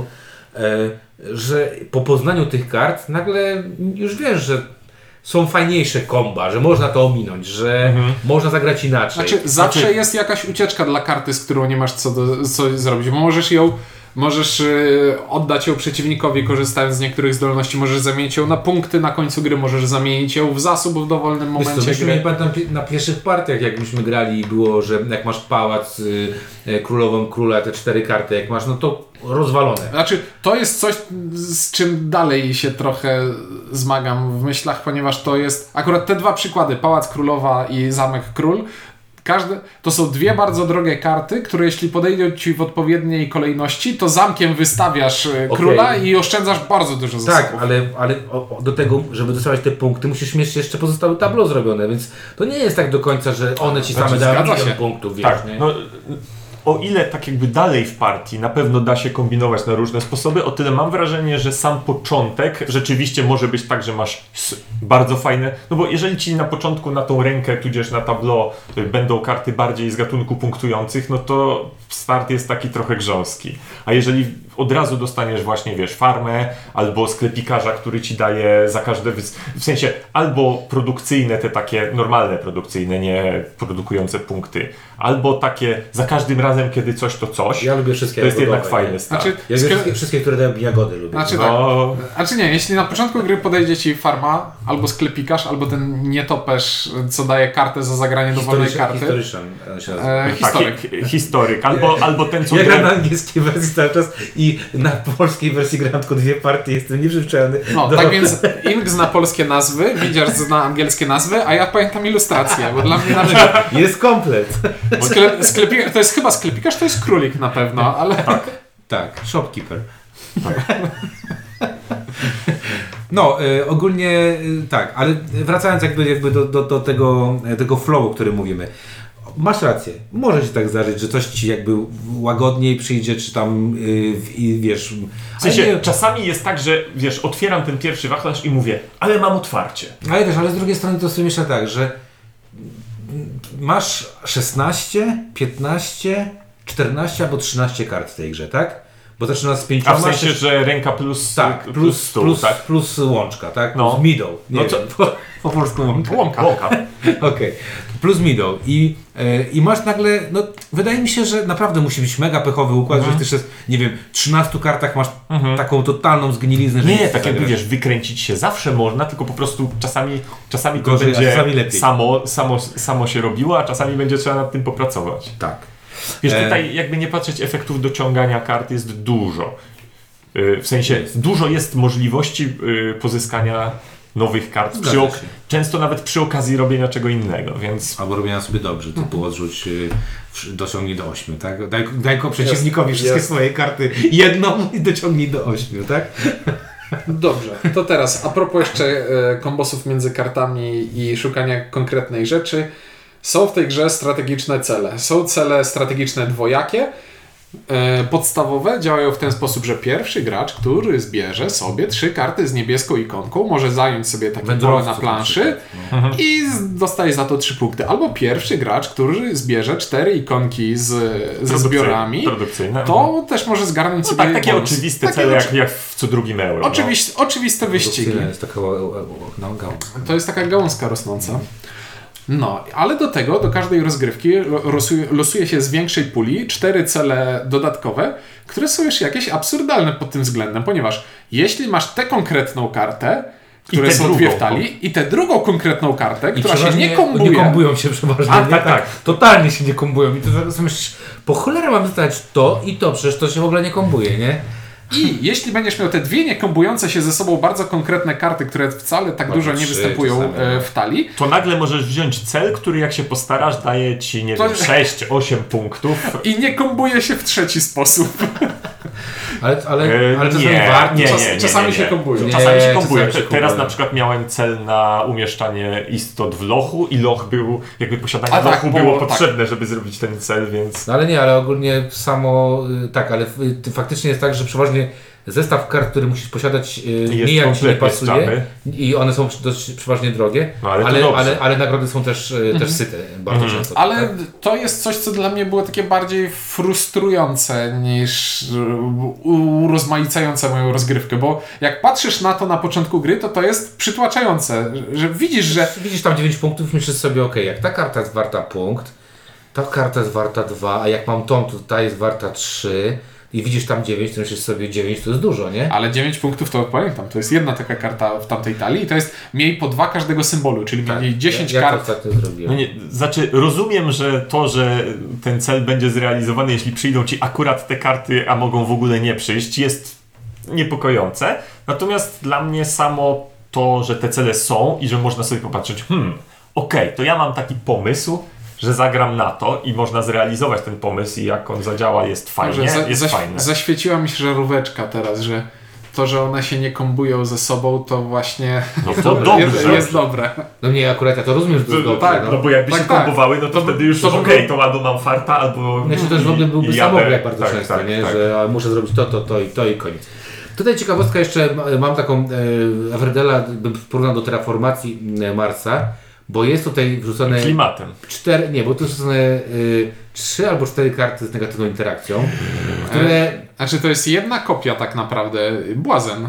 że po poznaniu tych kart nagle już wiesz, że są fajniejsze komba, że można to ominąć, że można zagrać inaczej. Znaczy, zawsze jest jakaś ucieczka dla karty, z którą nie masz co, do, co zrobić, bo możesz ją Możesz y, oddać ją przeciwnikowi, korzystając z niektórych zdolności. Możesz zamienić ją na punkty na końcu gry, możesz zamienić ją w zasób w dowolnym Wiesz co, momencie myśmy, gry. pamiętam, na pierwszych partiach, jak myśmy grali i było, że jak masz pałac, y, y, królową króla, te cztery karty, jak masz, no to rozwalone. Znaczy, to jest coś, z czym dalej się trochę zmagam w myślach, ponieważ to jest akurat te dwa przykłady, Pałac Królowa i Zamek Król. Każde, to są dwie bardzo drogie karty, które jeśli podejdą ci w odpowiedniej kolejności, to zamkiem wystawiasz e, króla i oszczędzasz bardzo dużo zasobów. Tak, ale, ale do tego, żeby dostawać te punkty, musisz mieć jeszcze pozostałe tablo zrobione, więc to nie jest tak do końca, że one ci Znaczy, same dają milion punktów, wiesz, Tak, nie? no, o ile tak jakby dalej w partii na pewno da się kombinować na różne sposoby, o tyle mam wrażenie, że sam początek rzeczywiście może być tak, że masz bardzo fajne, no bo jeżeli ci na początku na tą rękę, tudzież na tablo y, będą karty bardziej z gatunku punktujących, no to start jest taki trochę grząski. A jeżeli od razu dostaniesz właśnie, wiesz, farmę albo sklepikarza, który ci daje za każde, w sensie albo produkcyjne, te takie normalne produkcyjne, nie produkujące punkty, albo takie za każdym razem, kiedy coś to coś, Ja lubię wszystkie to jest jagodowe, jednak fajny nie? start. Znaczy, Ja wszystkie, wszystkie, które dają jagody lubię. Znaczy no, Znaczy nie, jeśli na początku gry podejdzie ci farma, albo sklepikarz, albo ten nietoperz, co daje kartę za zagranie dowolnej karty. Historyczan e, się nazywa. E, tak, historyk. hi- historyk, albo, albo ten, co Ja gram na gra... angielskiej wersji cały czas i na polskiej wersji gram tylko dwie partie, jestem nieprzyzwyczajony. No, do... tak więc Ink zna polskie nazwy, Widziarz zna angielskie nazwy, a ja pamiętam ilustrację, bo dla mnie na przykład Jest komplet. sklep, sklepikarz, to jest chyba sklepikarz, to jest królik na pewno, ale Tak, shopkeeper. No, y, ogólnie y, tak, ale wracając jakby, jakby do, do, do tego, tego flowu, o którym mówimy. Masz rację, może się tak zdarzyć, że coś ci jakby łagodniej przyjdzie, czy tam y, i wiesz... W sensie, nie, czasami jest tak, że wiesz, otwieram ten pierwszy wachlarz i mówię, ale mam otwarcie. ale wiesz, ale z drugiej strony to sobie myślę tak, że masz 16, 15, 14 albo 13 kart w tej grze, tak? Bo zaczyna z 5 A w sensie, że ręka plus, Tak, plus, plus, stół, plus, tak? plus łączka, tak? No. Middle. Nie No to- wiem, po, po polsku łączka. łąka. Łąka. Okej. Plus middle. I, e, I masz nagle, no wydaje mi się, że naprawdę musi być mega pechowy układ, Mhm. że też jest, nie wiem, 13 kartach masz taką totalną zgniliznę, Nie, nic tak jakby zagrasz. wiesz, wykręcić się zawsze można, tylko po prostu czasami, czasami to Gorzej, a będzie czasami lepiej. samo, samo, samo się robiło, a czasami będzie trzeba nad tym popracować. Tak. Wiesz, E. tutaj jakby nie patrzeć, efektów dociągania kart jest dużo. Yy, W sensie, dużo jest możliwości pozyskania nowych kart, przy często nawet przy okazji robienia czego innego, więc Albo robienia sobie dobrze, typu odrzuć, y, dociągnij do 8, tak? Daj, daj ko przeciwnikowi wszystkie jest. swoje karty jedną i dociągnij do 8, tak? Dobrze, to teraz a propos jeszcze e, kombosów między kartami i szukania konkretnej rzeczy. Są w tej grze strategiczne cele. Są cele strategiczne dwojakie. E, podstawowe działają w ten sposób, że pierwszy gracz, który zbierze sobie trzy karty z niebieską ikonką, może zająć sobie takie pole na planszy no. i z- dostaje za to trzy punkty. Albo pierwszy gracz, który zbierze cztery ikonki z, ze zbiorami, to też może zgarnąć no sobie tak, takie bonus. oczywiste Takie cele, oczy- jak, jak w co drugim euro. Oczywiste, oczywiste wyścigi. Produkcyjna jest taka, no. To jest taka gałązka rosnąca. No, ale do tego, do każdej rozgrywki lo- losuje, losuje się z większej puli cztery cele dodatkowe, które są już jakieś absurdalne pod tym względem, ponieważ jeśli masz tę konkretną kartę, które są drugą, dwie w talii, i tę drugą konkretną kartę, która się nie kombuje, Nie kombują się przeważnie. A, nie? tak, tak. Totalnie się nie kombują. I to myślisz, po cholerę mam dostać to i to, przecież to się w ogóle nie kombuje, nie? I jeśli będziesz miał te dwie niekombujące się ze sobą bardzo konkretne karty, które wcale tak dużo nie trzy występują czasami, no. e, w talii, To nagle możesz wziąć cel, który jak się postarasz daje ci, nie To- wiem, 6-8 punktów. i nie kombuje się w trzeci sposób. Ale, ale, E, ale czasami nie, warto. nie, Czas- nie, nie, czasami nie, się kombują. Nie, Czasami się kombują. czasami się Teraz na przykład miałem cel na umieszczanie istot w lochu i loch był, jakby posiadanie A tak, lochu było, było tak. potrzebne, żeby zrobić ten cel, więc... No ale nie, ale ogólnie samo, y, tak, ale y, ty- faktycznie jest tak, że przeważnie zestaw kart, który musisz posiadać yy, nijak ci nie pasuje i one są dość przeważnie drogie, No, ale ale, ale, ale nagrody są też, yy, też syte bardzo Mhm. często. Ale tak? to jest coś, co dla mnie było takie bardziej frustrujące niż e, urozmaicające moją rozgrywkę, bo jak patrzysz na to na początku gry, to to jest przytłaczające, że widzisz, że Widzisz tam 9 punktów, myślisz sobie, ok, jak ta karta jest warta punkt, ta karta jest warta 2, a jak mam tą, to ta jest warta 3 i widzisz tam 9, to myślisz sobie 9 to jest dużo, nie? Ale 9 punktów to pamiętam, to jest jedna taka karta w tamtej talii i to jest miej po dwa każdego symbolu, czyli mieli 10 ja, ja kart. to ostatnio zrobiłem. No nie, znaczy, rozumiem, że to, że ten cel będzie zrealizowany, jeśli przyjdą ci akurat te karty, a mogą w ogóle nie przyjść, jest niepokojące. Natomiast dla mnie samo to, że te cele są i że można sobie popatrzeć, hmm, okej, to ja mam taki pomysł, że zagram na to i można zrealizować ten pomysł i jak on zadziała jest fajnie, za, jest zaś- fajne. Zaświeciła mi się żaróweczka teraz, że to, że one się nie kombują ze sobą, to właśnie No to dobrze. jest, jest dobre. No nie, akurat ja to rozumiem, że to jest No dobrze, tak, no. No bo jakby Tak, się tak. kombowały, no to, To by- wtedy już to okej, było- to albo mam farta, albo... Znaczy też w ogóle byłby jadę. jak bardzo Tak, często, tak, nie? tak. że a, muszę zrobić to, to, to i to i koniec. Tutaj ciekawostka jeszcze, ma- mam taką e, Everdela, bym porównał do terraformacji e, Marsa, bo jest tutaj wrzucone Klimatem. cztery, nie, bo tu są wrzucone e, trzy albo cztery karty z negatywną interakcją, które, Znaczy to jest jedna kopia tak naprawdę, błazen.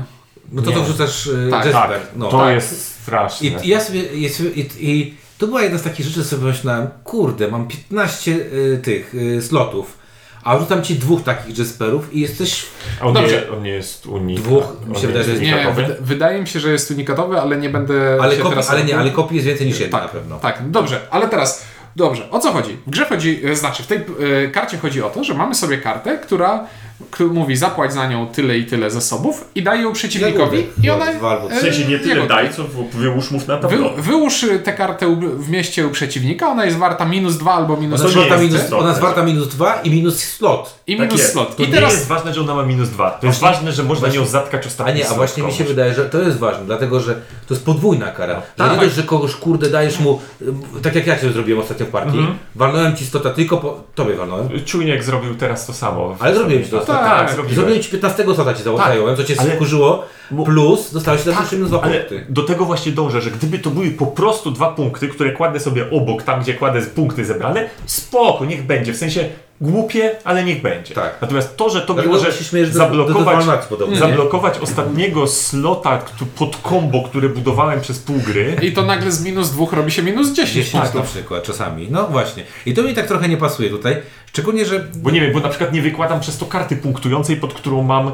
no to Nie. to wrzucasz e, Tak, Jesper, Tak, no. to tak. jest straszne. I, i ja sobie, i, i, i to była jedna z takich rzeczy, sobie myślałem, kurde, mam 15 y, tych y, slotów, a wrzucam ci dwóch takich Jesperów i jesteś A on, Dobrze. nie, on nie jest unik. Dwóch, mi się wydaje, że jest Nie, unikatowy? wyd- wydaje mi się, że jest unikatowy, ale nie będę Ale, się kopi, teraz... ale nie, ale kopii jest więcej niż jedna tak, na pewno. Tak, dobrze, ale teraz, dobrze, o co chodzi? W grze chodzi, e, znaczy w tej e, karcie chodzi o to, że mamy sobie kartę, która, która mówi zapłać za nią tyle i tyle zasobów i daje ją przeciwnikowi i ona... Dwa W sensie nie tyle daj, co wyłóż mów na Wy, tablo. wyłóż y, tę kartę w mieście u przeciwnika, ona jest warta minus 2 albo minus Ona to jest, nie warta jest minus, ona jest warta minus 2 i minus slot. i Tak minus jest. slot. To I nie teraz jest ważne, że ona ma minus dwa. To jest ważne, że można właśnie- nią zatkać A ostatni nie, a właśnie mi się komuś. wydaje, że to jest ważne, dlatego że to jest podwójna kara. Że Tak. nie dość, że kogoś kurde dajesz mu, y, tak jak ja cię zrobiłem ostatnio w partii, Mhm. walnąłem ci slota tylko po, tobie walnąłem. Czujnik zrobił teraz to samo. Ale zrobiłem ci to Tak, tak, zrobiłem. Zrobiłem ci 15 slota ci Tak, zająłem, co cię ale- skurzyło, Bo- plus dostałeś też Tak, jeszcze minus 2 ale punkty. do tego właśnie dążę, że gdyby to były po prostu dwa punkty, które kładę sobie obok, tam gdzie kładę punkty zebrane, spoko, niech będzie. W sensie głupie, ale niech będzie. Tak. Natomiast to, że to Dlatego może się śmiejesz do- do zablokować, nie? zablokować ostatniego slota pod combo, które budowałem przez pół gry, I to nagle z minus 2 robi się minus 10 10 na punktów. przykład czasami. No właśnie. I to mi tak trochę nie pasuje tutaj. Szczególnie, że bo nie wiem, bo na przykład nie wykładam przez to karty punktującej, pod którą mam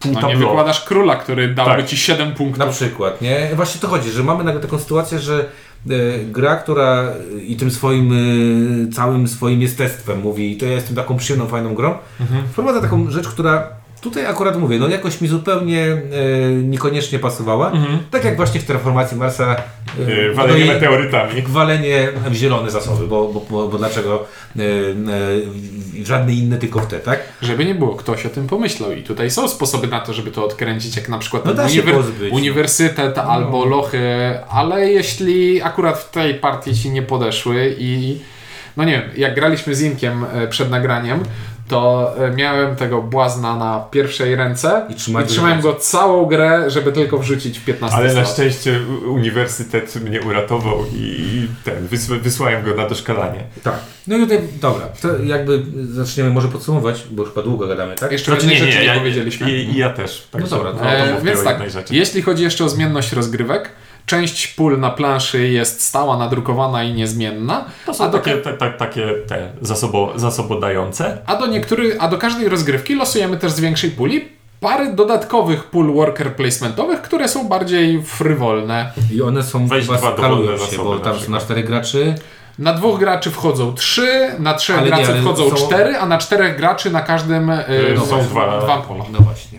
pół No nie wykładasz króla, który dałby Tak. ci 7 na punktów. przykład, nie? Właśnie to chodzi, że mamy nagle taką sytuację, że e, gra, która i tym swoim e, całym swoim jestestwem mówi, to ja jestem taką przyjemną, fajną grą, wprowadza taką rzecz, która tutaj akurat mówię, no jakoś mi zupełnie e, niekoniecznie pasowała. Tak jak właśnie w Terraformacji Marsa e, no walenie i- meteorytami. walenie w zielone zasoby, bo, bo, bo, bo dlaczego e, e, żadne inne, tylko w te, tak? Żeby nie było, ktoś o tym pomyślał i tutaj są sposoby na to, żeby to odkręcić, jak na przykład No się pozbyć, no. uniwersytet albo lochy, ale jeśli akurat w tej partii ci nie podeszły i no nie wiem, jak graliśmy z Inkiem e, przed nagraniem, to e, miałem tego błazna na pierwszej ręce I i, trzymałem go całą grę, żeby tylko wrzucić w 15 Ale na szczęście uniwersytet mnie uratował i ten, wys- wysłałem go na doszkalanie. Tak. No i tutaj, dobra, to jakby zaczniemy może podsumować, bo już chyba długo gadamy, tak? Jeszcze jednej rzeczy nie, powiedzieliśmy. I, i ja też. Tak No dobra, to, no to E, więc o tak, jednej rzeczy. jeśli chodzi jeszcze o zmienność rozgrywek, część pól na planszy jest stała, nadrukowana i niezmienna, To są a do, takie, te, te, takie te zasobo, zasobodające. a, do niektórych, a do każdej rozgrywki losujemy też z większej puli parę dodatkowych pól worker placementowych, które są bardziej frywolne. I one są Weź chyba dwa skalują dowolne się, bo tam są na czterech graczy. Na dwóch graczy wchodzą trzy, na trzech Ale nie, graczy ale wchodzą są- cztery, a na czterech graczy na każdym No są właśnie. dwa, dwa pola. No właśnie.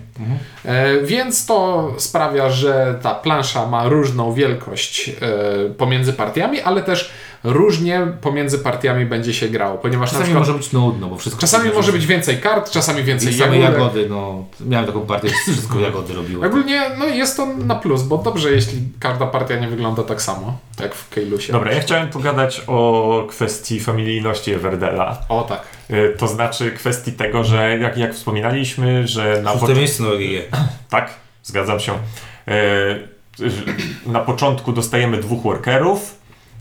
E, więc to sprawia, że ta plansza ma różną wielkość e, pomiędzy partiami, ale też różnie pomiędzy partiami będzie się grało, ponieważ na Czasami przykład może być nudno, bo wszystko... czasami może być więcej kart, czasami więcej I same jagódek. jagody, no. Miałem taką partię, że wszystko jagody robiły. Ogólnie no jest to na plus, bo dobrze, jeśli każda partia nie wygląda tak samo, jak w Kejlusie. Dobra, ja chciałem pogadać o kwestii familijności Everdela. O tak. Y, To znaczy kwestii tego, że jak, jak wspominaliśmy, że na Szóste miejsce tak, zgadzam się. E, Na początku dostajemy dwóch workerów,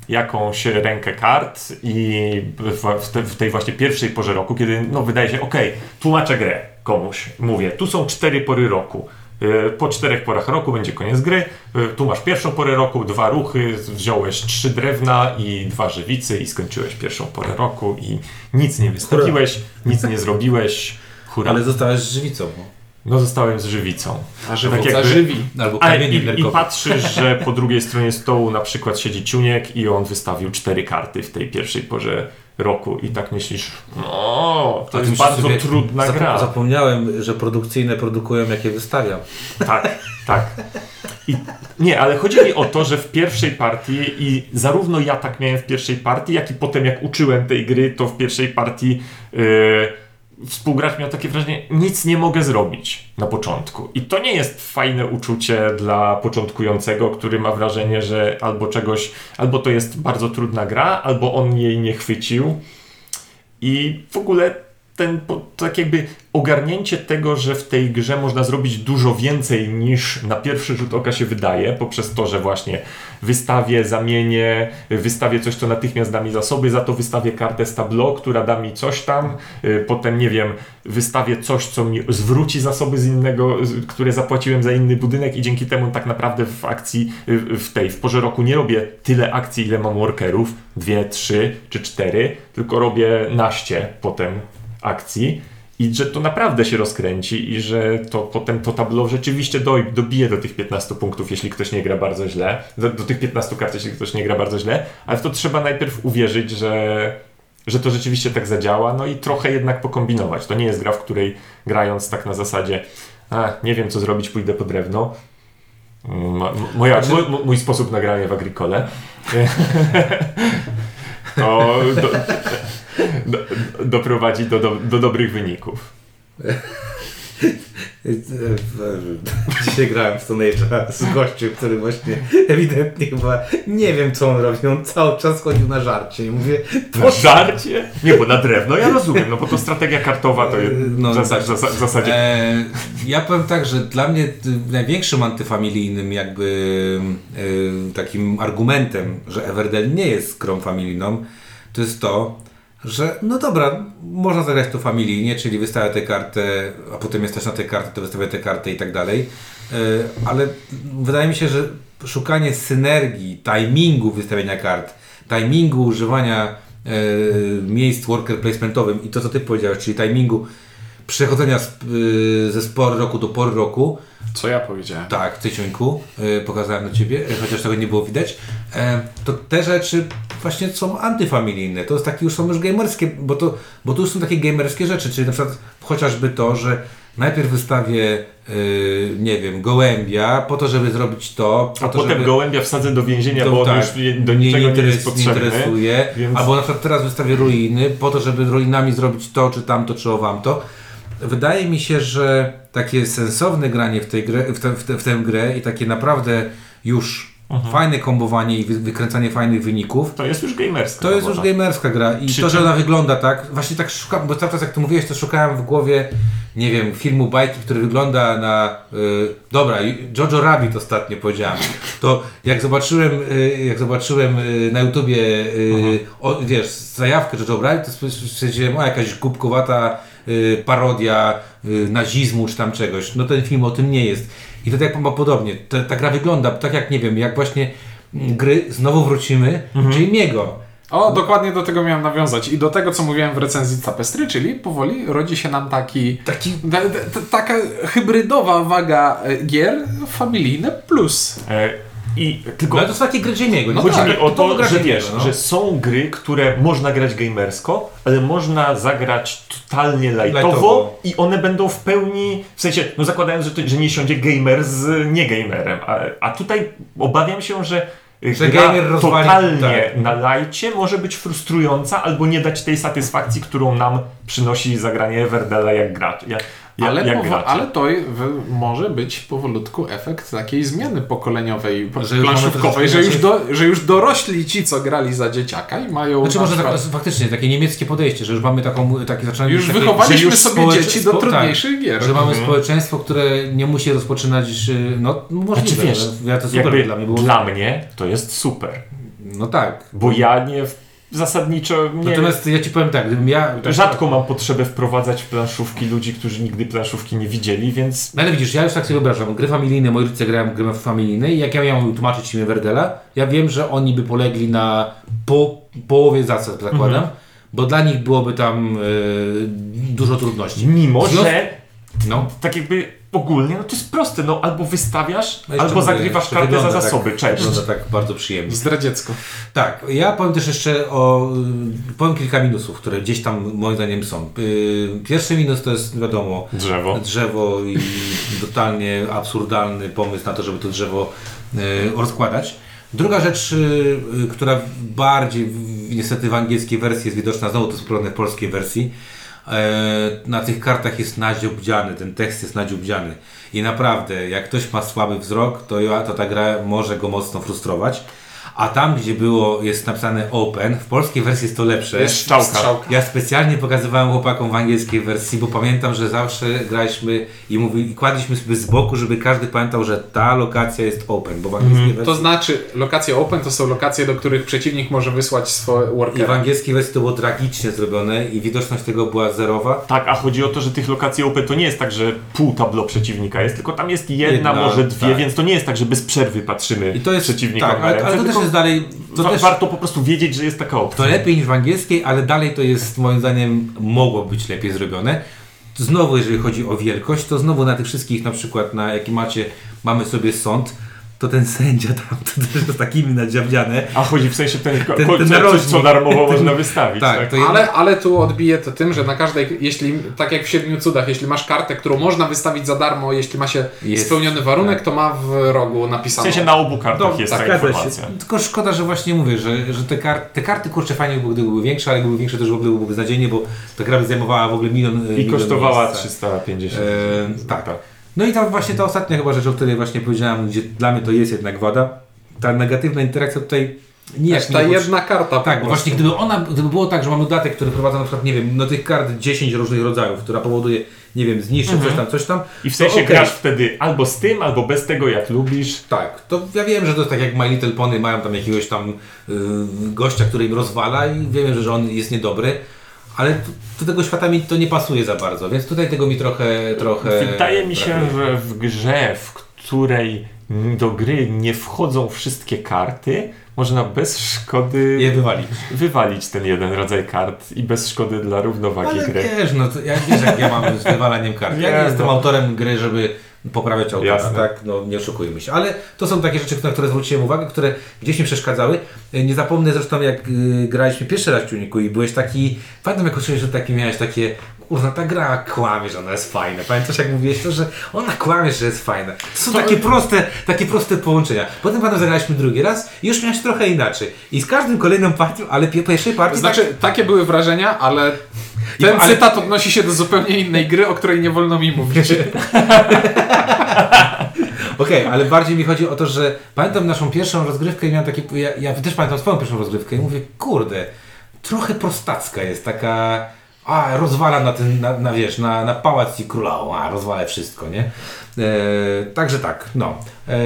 jakąś rękę kart i w, w, te, w tej właśnie pierwszej porze roku, kiedy no, wydaje się, ok, tłumaczę grę komuś, mówię, tu są cztery pory roku. E, Po czterech porach roku będzie koniec gry. E, Tu masz pierwszą porę roku, dwa ruchy, wziąłeś trzy drewna i dwa żywicy i skończyłeś pierwszą porę roku i nic nie wystawiłeś, nic nie zrobiłeś. Hura. Ale zostałeś żywicą. No. Zostałem z żywicą. A żywica jakby- żywi. Albo Ale kamieniem i, i patrzysz, że po drugiej stronie stołu na przykład siedzi ciuniek i on wystawił cztery karty w tej pierwszej porze roku i tak myślisz, no, to A jest bardzo sobie, trudna zap- gra. Zapomniałem, że produkcyjne produkują, jakie wystawiam. Tak, tak. I, nie, ale chodzi mi o to, że w pierwszej partii i zarówno ja tak miałem w pierwszej partii, jak i potem jak uczyłem tej gry, to w pierwszej partii yy, współgracz miał takie wrażenie, nic nie mogę zrobić na początku. I to nie jest fajne uczucie dla początkującego, który ma wrażenie, że albo czegoś, albo to jest bardzo trudna gra, albo on jej nie chwycił. I w ogóle ten tak jakby ogarnięcie tego, że w tej grze można zrobić dużo więcej niż na pierwszy rzut oka się wydaje, poprzez to, że właśnie wystawię, zamienię, wystawię coś, co natychmiast da mi zasoby, za to wystawię kartę z tableau, która da mi coś tam, y, potem nie wiem, wystawię coś, co mi zwróci zasoby z innego, które zapłaciłem za inny budynek i dzięki temu tak naprawdę w akcji, y, w tej, w porze roku nie robię tyle akcji, ile mam workerów, dwie, trzy czy cztery, tylko robię naście potem akcji i że to naprawdę się rozkręci i że to potem to tableau rzeczywiście doj, dobije do tych 15 punktów, jeśli ktoś nie gra bardzo źle, do, do tych 15 kart, jeśli ktoś nie gra bardzo źle, ale w to trzeba najpierw uwierzyć, że, że to rzeczywiście tak zadziała, no i trochę jednak pokombinować. To nie jest gra, w której grając tak na zasadzie a, nie wiem co zrobić, pójdę po drewno. Mm, mo- Moja, mój, mój sposób na granie w Agricole. to do, do, doprowadzi do, do, do dobrych wyników. Dzisiaj grałem w Stone Age'a z gościem, który właśnie ewidentnie chyba nie wiem co on robi. On cały czas chodził na żarcie i mówię, Na żarcie? Nie, bo na drewno ja rozumiem, no bo to strategia kartowa to jest No, w, tak. w, w zasadzie. E, ja powiem tak, że dla mnie największym antyfamilijnym jakby y, takim argumentem, że Everdell nie jest grą familijną, to jest to, że no dobra, można zagrać to familijnie, czyli wystawia tę kartę, a potem jest na tę kartę, to wystawia tę kartę i tak dalej, E, ale wydaje mi się, że szukanie synergii, timingu wystawienia kart, timingu używania e, miejsc worker placementowym i to, co Ty powiedziałeś, czyli timingu przechodzenia z, y, ze spory roku do pory roku, Co ja powiedziałem? tak, Tyciuńku, y, pokazałem na Ciebie, y, chociaż tego nie było widać, e, to te rzeczy właśnie są antyfamilijne, to jest takie już są już gamerskie, bo to, bo tu już są takie gamerskie rzeczy, czyli na przykład chociażby to, że najpierw wystawię, y, nie wiem, gołębia po to, żeby zrobić to, po A to, potem żeby... gołębia wsadzę do więzienia, To bo on tak, już nie- do niczego nie, interes- jest potrzebny. interesuje. więc- Albo na przykład teraz wystawię ruiny po to, żeby ruinami zrobić to, czy tamto, czy owamto. Wydaje mi się, że takie sensowne granie w, tej grę, w, te, w, te, w tę grę i takie naprawdę już Mhm. fajne kombowanie i wy, wykręcanie fajnych wyników, To jest już gamerska. to jest już gamerska gra i Przy to, że ona wygląda tak, właśnie tak szukam, bo cały czas jak ty mówiłeś, to szukałem w głowie, nie wiem, filmu bajki, który wygląda na, y, dobra, Jojo Rabbit ostatnio powiedziałem, to jak zobaczyłem, y, jak zobaczyłem y, na YouTubie, y, o, wiesz, zajawkę Jojo Rabbit, to stwierdziłem, o jakaś głupkowata parodia y, nazizmu czy tam czegoś, no ten film o tym nie jest. I to tak ma podobnie, ta, ta gra wygląda tak jak, nie wiem, jak właśnie mm, gry, znowu wrócimy, czyli Miego. O, dokładnie do tego miałem nawiązać. I do tego, co mówiłem w recenzji Tapestry, czyli powoli rodzi się nam taki, Taki ta, ta, taka hybrydowa waga e, gier familijne plus. E, I tylko No ale to są takie gry Jamie'ego. No nie? Chodzi tak, mi o to, że wiesz, no. że są gry, które można grać gamersko, ale można zagrać totalnie lightowo, Lightowo. i one będą w pełni, w sensie, no zakładając, że, to, że nie siądzie gamer z nie-gamerem, a, a tutaj obawiam się, że Że gra totalnie tak. na lajcie może być frustrująca albo nie dać tej satysfakcji, którą nam przynosi zagranie Everdela jak gracz. Ja, jak, ale, jak powo- ale to w- może być powolutku efekt takiej zmiany pokoleniowej, Że że już mamy planszówkowej, że już, do, że już dorośli ci, co grali za dzieciaka i mają Znaczy na może tak, faktycznie takie niemieckie podejście, że już mamy taką, takie zaczynamy już takie, wychowaliśmy już sobie społecz- dzieci do spo- tak, trudniejszych gier. Że mamy Mhm. społeczeństwo, które nie musi rozpoczynać, y, no możliwe, Znaczy wiesz, ja to super Jakby dla mnie było. dla mnie to jest super, No tak. bo ja nie zasadniczo nie... Natomiast ja ci powiem tak, gdybym ja... Tak, Rzadko mam potrzebę wprowadzać w planszówki ludzi, którzy nigdy planszówki nie widzieli, więc No ale widzisz, ja już tak sobie wyobrażam, gry familijne, moi rodzice grają w gry familijne i jak ja miałem tłumaczyć im Werdela, ja wiem, że oni by polegli na po, połowie zasad, zakładam, Mhm. bo dla nich byłoby tam y, dużo trudności. mimo, że No, tak jakby ogólnie, no to jest proste, no albo wystawiasz, No albo zagrywasz kartę za zasoby, tak, cześć. Wygląda tak bardzo przyjemnie. Zdradziecko. Tak, ja powiem też jeszcze o. Powiem kilka minusów, które gdzieś tam moim zdaniem są. Y, Pierwszy minus to jest wiadomo Drzewo. drzewo i totalnie absurdalny pomysł na to, żeby to drzewo y, rozkładać. Druga rzecz, y, która bardziej niestety w angielskiej wersji jest widoczna, znowu to jest w polskiej wersji. E, Na tych kartach jest nadziobdziany, ten tekst jest nadziobdziany. I naprawdę, jak ktoś ma słaby wzrok, to, to ta gra może go mocno frustrować. A tam, gdzie było, jest napisane open, w polskiej wersji jest to lepsze. Jest strzałka. Ja specjalnie pokazywałem chłopakom w angielskiej wersji, bo pamiętam, że zawsze graliśmy i, mówi, i kładliśmy sobie z boku, żeby każdy pamiętał, że ta lokacja jest open, bo w angielskiej wersji... To znaczy, lokacje open to są lokacje, do których przeciwnik może wysłać swoje I w angielskiej wersji to było tragicznie zrobione i widoczność tego była zerowa. Tak, a chodzi o to, że tych lokacji open to nie jest tak, że pół tablo przeciwnika jest, tylko tam jest jedna, Jedna, może dwie, tak. więc to nie jest tak, że bez przerwy patrzymy I to jest... przeciwnikowi Tak, ale, ale to też jest dalej... To, wa- też, warto po prostu wiedzieć, że jest taka opcja. to lepiej niż w angielskiej, ale dalej to jest moim zdaniem mogło być lepiej zrobione. Znowu, jeżeli chodzi o wielkość, to znowu na tych wszystkich, na przykład na jaki macie, mamy sobie sąd, to ten sędzia tam, to też to takimi nadziawdziane. A chodzi w sensie ten, ten, ten ten coś, co darmowo Ten- można wystawić. Tak, Tak, to jest- Ale, ale tu odbije to tym, że na każdej, jeśli, tak jak w Siedmiu Cudach, jeśli masz kartę, którą można wystawić za darmo, jeśli ma się Jest, spełniony warunek, tak. to ma w rogu W napisane. sensie na obu kartach No, jest tak, ta informacja. Się. Tylko szkoda, że właśnie mówię, że, że te, kar te karty kurczę fajnie by gdyby były większe, ale gdyby były większe też w ogóle byłoby beznadziejnie, bo ta gra by zajmowała w ogóle milion I milion kosztowała miejsca. 350. E, tak. No i ta właśnie ta ostatnia chyba rzecz, o której właśnie powiedziałem, gdzie dla mnie to jest jednak wada. Ta negatywna interakcja tutaj nijak Aż ta nie jedna karta. Tak, bo właśnie gdyby ona, gdyby było tak, że mamy dodatek, który wprowadza na przykład, nie wiem, no tych kart 10 różnych rodzajów, która powoduje, nie wiem, zniszczy coś tam, coś tam. I w sensie okej. grasz wtedy albo z tym, albo bez tego, jak lubisz. Tak, to ja wiem, że to jest tak jak My Little Pony mają tam jakiegoś tam y, gościa, który im rozwala i wiem, że on jest niedobry, ale do tego świata mi to nie pasuje za bardzo, więc tutaj tego mi trochę, trochę Wydaje mi się, brakuje. że w grze, w której do gry nie wchodzą wszystkie karty, można bez szkody je wywalić. wywalić ten jeden rodzaj kart i bez szkody dla równowagi Ale gry. wiesz, no to ja, wiesz jak ja mam z wywalaniem kart. Ja Nie, nie jestem no. autorem gry, żeby poprawiać autora, Jasne. tak? No nie oszukujmy się. Ale to są takie rzeczy, na które zwróciłem uwagę, które gdzieś mi przeszkadzały. E, Nie zapomnę zresztą jak y, graliśmy pierwszy raz w Tuniku i byłeś taki, pamiętam jak uczyłeś, że taki miałeś takie, kurwa ta gra kłamie, że ona jest fajna. Pamiętasz jak mówiłeś to, że ona kłamie, że jest fajna. To są takie proste, takie proste połączenia. Potem potem zagraliśmy drugi raz i już miałeś trochę inaczej. I z każdym kolejną partią, ale pie- pierwszej partii Znaczy, tak, takie były wrażenia, ale ten ale- cytat odnosi się do zupełnie innej gry, o której nie wolno mi mówić. Okej, ale bardziej mi chodzi o to, że pamiętam naszą pierwszą rozgrywkę i miałem takie, ja, ja też pamiętam swoją pierwszą rozgrywkę i mówię, kurde, trochę prostacka jest, taka, a rozwala na ten, na, na wiesz, na, na pałac i królową, a rozwala wszystko, nie? E, także tak, no. E,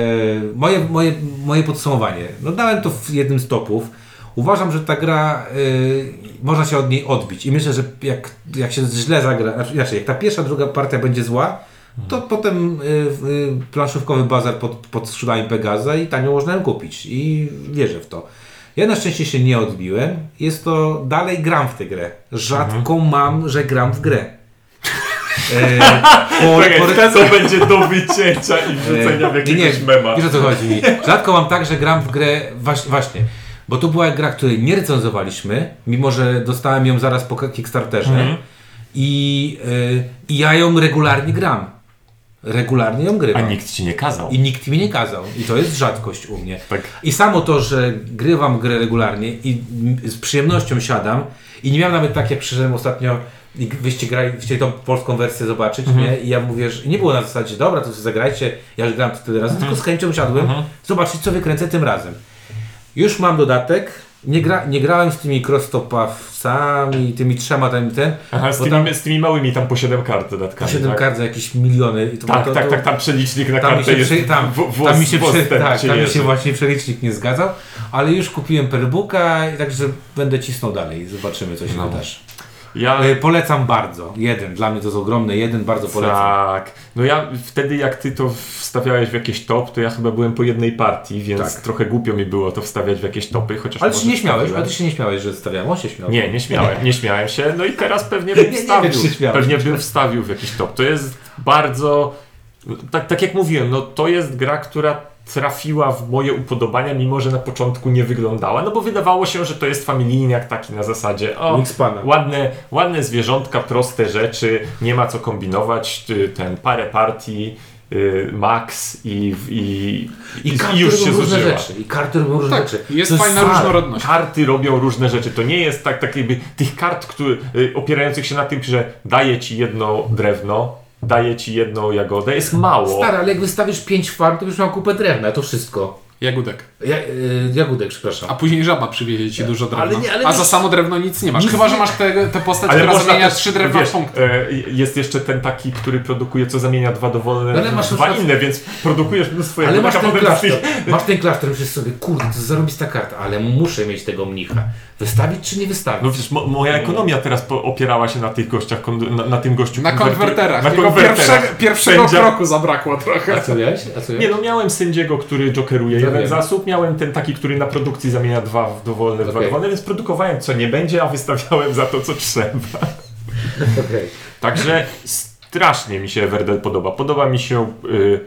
moje, moje, moje podsumowanie, no dałem to w jednym z topów. Uważam, że ta gra y, można się od niej odbić i myślę, że jak, jak się źle zagra, znaczy jak ta pierwsza, druga partia będzie zła, to potem y, y, planszówkowy bazar pod, pod skrzydłami Pegaza i tanio można ją kupić i wierzę w to. Ja na szczęście się nie odbiłem. Jest to, dalej gram w tę grę. Rzadko mam, że gram w grę. E, po, Czekaj, po, to będzie do wycięcia i wrzucenia w nie, nie, jakiegoś mema. wiesz o co chodzi mi. Rzadko mam tak, że gram w grę, właśnie, właśnie bo to była gra, której nie recenzowaliśmy, mimo że dostałem ją zaraz po Kickstarterze Mhm. i, y, i ja ją regularnie gram. Regularnie ją A grywam. nikt ci nie kazał. I nikt mi nie kazał. I to jest rzadkość u mnie. Tak. I samo to, że grywam grę regularnie i z przyjemnością siadam i nie miałem nawet tak, jak przyszedłem ostatnio i wyście grali, chcieli tą polską wersję zobaczyć, Mhm. nie? I ja mówię, że nie było na zasadzie, dobra, to sobie zagrajcie, ja już grałem to tyle razy, Mhm. tylko z chęcią usiadłem, zobaczyć co wykręcę tym razem. Już mam dodatek, nie, gra, nie grałem z tymi cross-topawcami, tymi trzema tam ten, Aha, z tymi, tam z tymi małymi tam po 7 kart po dodatkami. 7 tak? kart za jakieś miliony. I to, Tak, to, tak, to, tak, tam przelicznik na tam kartę się, jest tam, w- włos- tam mi się, ten tak, ci tam mi się właśnie przelicznik nie zgadzał, ale już kupiłem perbooka i także będę cisnął dalej. Zobaczymy, co się No. wydarzy. Ja, E, Polecam bardzo. Jeden. Dla mnie to jest ogromny jeden, bardzo polecam. Tak. No ja wtedy jak ty to wstawiałeś w jakieś top, to ja chyba byłem po jednej partii, więc Tak. trochę głupio mi było to wstawiać w jakieś topy, chociaż Ale ty się nie śmiałeś, wstawiłem. ale ty się nie śmiałeś, że stawiałem. On się śmiał. Nie, nie śmiałem, nie śmiałem się. No i teraz pewnie Nie, bym nie wstawił. czy śmiałeś. Pewnie bym wstawił w jakiś top. To jest bardzo. Tak, tak jak mówiłem, no to jest gra, która trafiła w moje upodobania, mimo że na początku nie wyglądała, no bo wydawało się, że to jest familijniak taki na zasadzie o, ładne, ładne zwierzątka, proste rzeczy, nie ma co kombinować, ty- ten parę partii, y, max i, i, I, i, karty już się zużyła. rzeczy. I karty robią różne Tak, rzeczy. jest To fajna fajne. różnorodność. Karty robią różne rzeczy. To nie jest tak, tak jakby tych kart, które, y, opierających się na tym, że daje ci jedno drewno, daje ci jedną jagodę, jest mało. Stary, ale jak wystawisz 5 farm, to już mam kupę drewna, to wszystko. Jagódek. Ja, y, jagódek, przepraszam. A później żaba przywiezie ci dużo drewna. Ale nie, ale A nie- za samo drewno nic nie masz. Nic Chyba, że masz tę te, postać, Ale która zamienia też, trzy drewna wiesz, w punkty. e, jest jeszcze ten taki, który produkuje, co zamienia dwa dowolne, Ale masz dwa inne, więc produkujesz mnóstwo Ale masz ten klasztor, masz ten klasztor, myślisz sobie, kurde, to zarobista karta, ale muszę mieć tego mnicha. Wystawić czy nie wystawić? No wiesz, mo, moja ekonomia teraz opierała się na tych gościach, na, na tym gościu. Na konwerterach. Na konwerterach. Pierwszego, pierwszego Sędzia- kroku zabrakło trochę. A co miałeś? A co Nie no, miałem sędziego, który jokeruje jeden zasób, miałem ten taki, który na produkcji zamienia dwa w dowolne, dwa Okej. dowolne, więc produkowałem co nie będzie, a wystawiałem za to, co trzeba. Okej. Także strasznie mi się Everdell podoba. Podoba mi się y,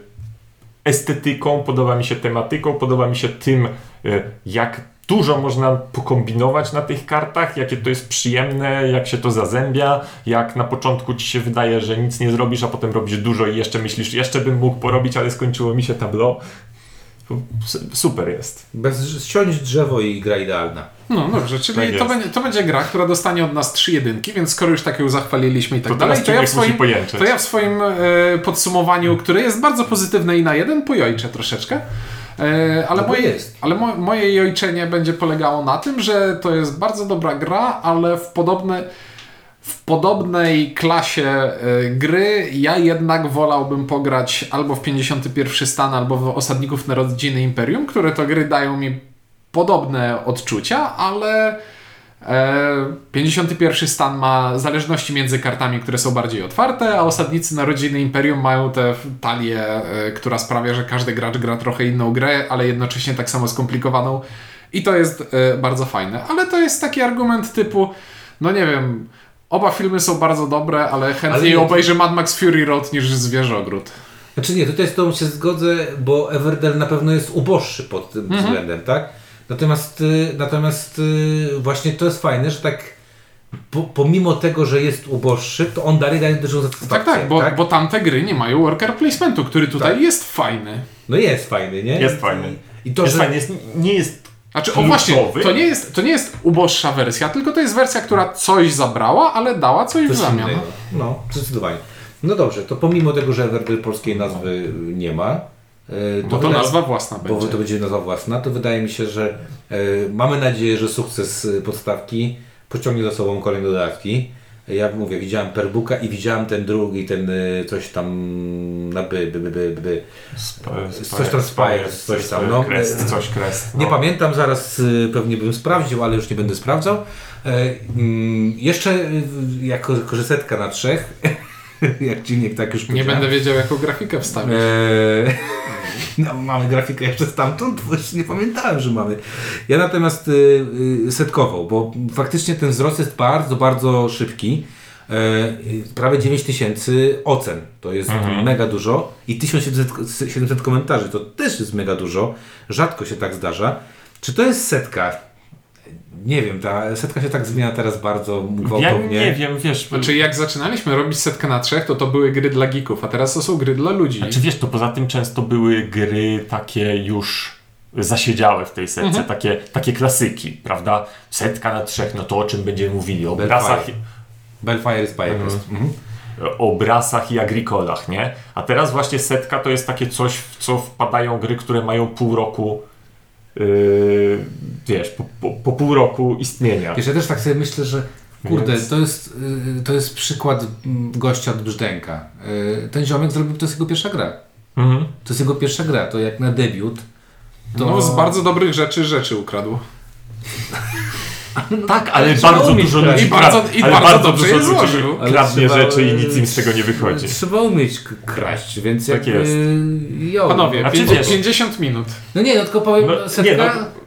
estetyką, podoba mi się tematyką, podoba mi się tym, y, jak dużo można pokombinować na tych kartach, jakie to jest przyjemne, jak się to zazębia, jak na początku ci się wydaje, że nic nie zrobisz, a potem robisz dużo i jeszcze myślisz, jeszcze bym mógł porobić, ale skończyło mi się tableau. Super jest. Bez ściąć drzewo i gra idealna. No dobrze, czyli Tak to, będzie, to będzie gra, która dostanie od nas trzy jedynki, więc skoro już tak ją zachwaliliśmy i tak To dalej, to ja, swoim, to ja w swoim e, podsumowaniu, które jest bardzo pozytywne i na jeden, pojojczę troszeczkę. E, ale No moje, jest. ale mo, moje jojczenie będzie polegało na tym, że to jest bardzo dobra gra, ale w podobne, w podobnej klasie e, gry ja jednak wolałbym pograć albo w 51 stan, albo w Osadników Narodziny Imperium, które to gry dają mi podobne odczucia, ale e, 51 stan ma zależności między kartami, które są bardziej otwarte, a Osadnicy Narodziny Imperium mają tę talię, e, która sprawia, że każdy gracz gra trochę inną grę, ale jednocześnie tak samo skomplikowaną i to jest e, bardzo fajne. Ale to jest taki argument typu, no nie wiem, oba filmy są bardzo dobre, ale chętniej nie, to- obejrzę Mad Max Fury Road niż Zwierzogród. Znaczy nie, tutaj z tobą się zgodzę, bo Everdell na pewno jest uboższy pod tym Mhm. względem, tak? Natomiast, y, natomiast y, właśnie to jest fajne, że tak po, pomimo tego, że jest uboższy, to on dalej daje dużą Tak, satysfakcję. tak, bo, bo tamte gry nie mają worker placementu, który tutaj Tak. jest fajny. No jest fajny, nie? Jest fajny. I, i to, jest że... fajnie, jest, nie jest Znaczy, o właśnie, to nie, jest, to nie jest uboższa wersja, tylko to jest wersja, która coś zabrała, ale dała coś w zamian. innego. No, zdecydowanie. No dobrze, to pomimo tego, że polskiej nazwy nie ma, y, Bo to wydaje- nazwa własna bo będzie. to będzie nazwa własna, to wydaje mi się, że e, mamy nadzieję, że sukces e, podstawki pociągnie za sobą kolejne dodatki. Ja mówię, widziałem Perbooka i widziałem ten drugi, ten e, coś tam na by, by, by, by, by. Coś tam Spires, coś tam, no. Crest, coś crest. Nie no. pamiętam, zaraz e, pewnie bym sprawdził, ale już nie będę sprawdzał. E, mm, jeszcze e, jako korzysetka na trzech, jak ci nie tak już Nie będę wiedział, jaką grafikę wstawić. Eee, no, mamy grafikę jeszcze stamtąd, bo już nie pamiętałem, że mamy. Ja natomiast y, y, setkową, bo faktycznie ten wzrost jest bardzo, bardzo szybki. E, prawie 9000 ocen, to jest mega dużo i 1700 700 komentarzy, to też jest mega dużo. Rzadko się tak zdarza. Czy to jest setka? Nie wiem, ta setka się tak zmienia teraz bardzo Ja gwałtownie. nie wiem, wiesz, Znaczy, jak zaczynaliśmy robić setkę na trzech, to to były gry dla geeków, a teraz to są gry dla ludzi. Znaczy wiesz, to poza tym często były gry takie już zasiedziałe w tej setce, Mhm. takie, takie klasyki, prawda? Setka na trzech, no to o czym będziemy mówili? O Belfire. brasach, Bellfire Spire jest. Mhm. o brasach i agrikolach, nie? A teraz właśnie setka to jest takie coś, w co wpadają gry, które mają pół roku, yy, wiesz, po, po, po pół roku istnienia. Wiesz, ja też tak sobie myślę, że kurde, Więc- to, jest, y, to jest przykład mm, gościa od Brzdęka. Y, Ten ziomek zrobił, to jest jego pierwsza gra. Mhm. To jest jego pierwsza gra, to jak na debiut. To... No z bardzo dobrych rzeczy rzeczy ukradł. Tak, ale bardzo dużo ludzi I bardzo- i ale bardzo bardzo dobrze dużo złożył. Kradnie trzeba- rzeczy i nic im z tego nie wychodzi. Trzeba umieć kraść, więc Tak jakby... jest. Jo. Panowie, A czy pięć- wiesz- 50 minut. No nie, no tylko powiem, No, setka, nie, no,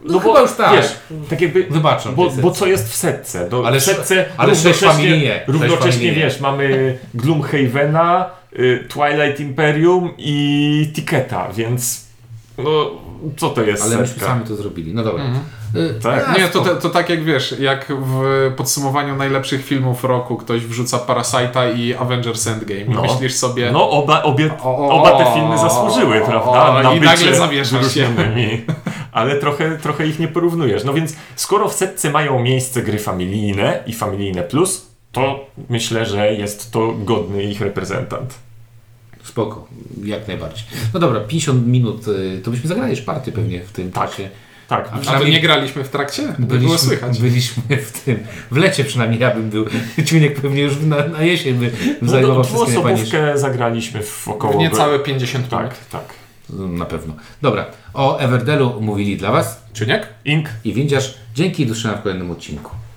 no, no chyba bo, już tak. wiesz, tak jakby Wybaczą Bo, bo co jest w setce? No, Ale w setce ale równocześnie, nie. Równocześnie wiesz, mamy Gloomhavena, y, Twilight Imperium i Tiketa, więc no, co to jest Ale myśmy sami to zrobili. No dobra. Mhm. Y, Tak. Nie, to, to, tak jak wiesz, jak w podsumowaniu najlepszych filmów roku ktoś wrzuca Parasite'a i Avengers Endgame i No. myślisz sobie... No, oba, obie, oba te filmy zasłużyły, o, prawda? i nagle zawieszasz się. Ale trochę, trochę ich nie porównujesz. No więc skoro w setce mają miejsce gry familijne i familijne plus, to myślę, że jest to godny ich reprezentant. Spoko, jak najbardziej. No dobra, 50 minut, y, to byśmy zagrali już partię pewnie w tym Tak. czasie. Tak, A A to przynajmniej- nie graliśmy w trakcie? By było Byliśmy, słychać. byliśmy w tym, w lecie przynajmniej ja bym był. Ciunek pewnie już na, na jesień by no, zajmował no, wszystkie zagraliśmy w około... W niecałe 50 minut. Tak, tak. Na pewno. Dobra, o Everdelu mówili dla Was Czyniek? Ink i Windziarz. Dzięki i do zobaczenia w kolejnym odcinku.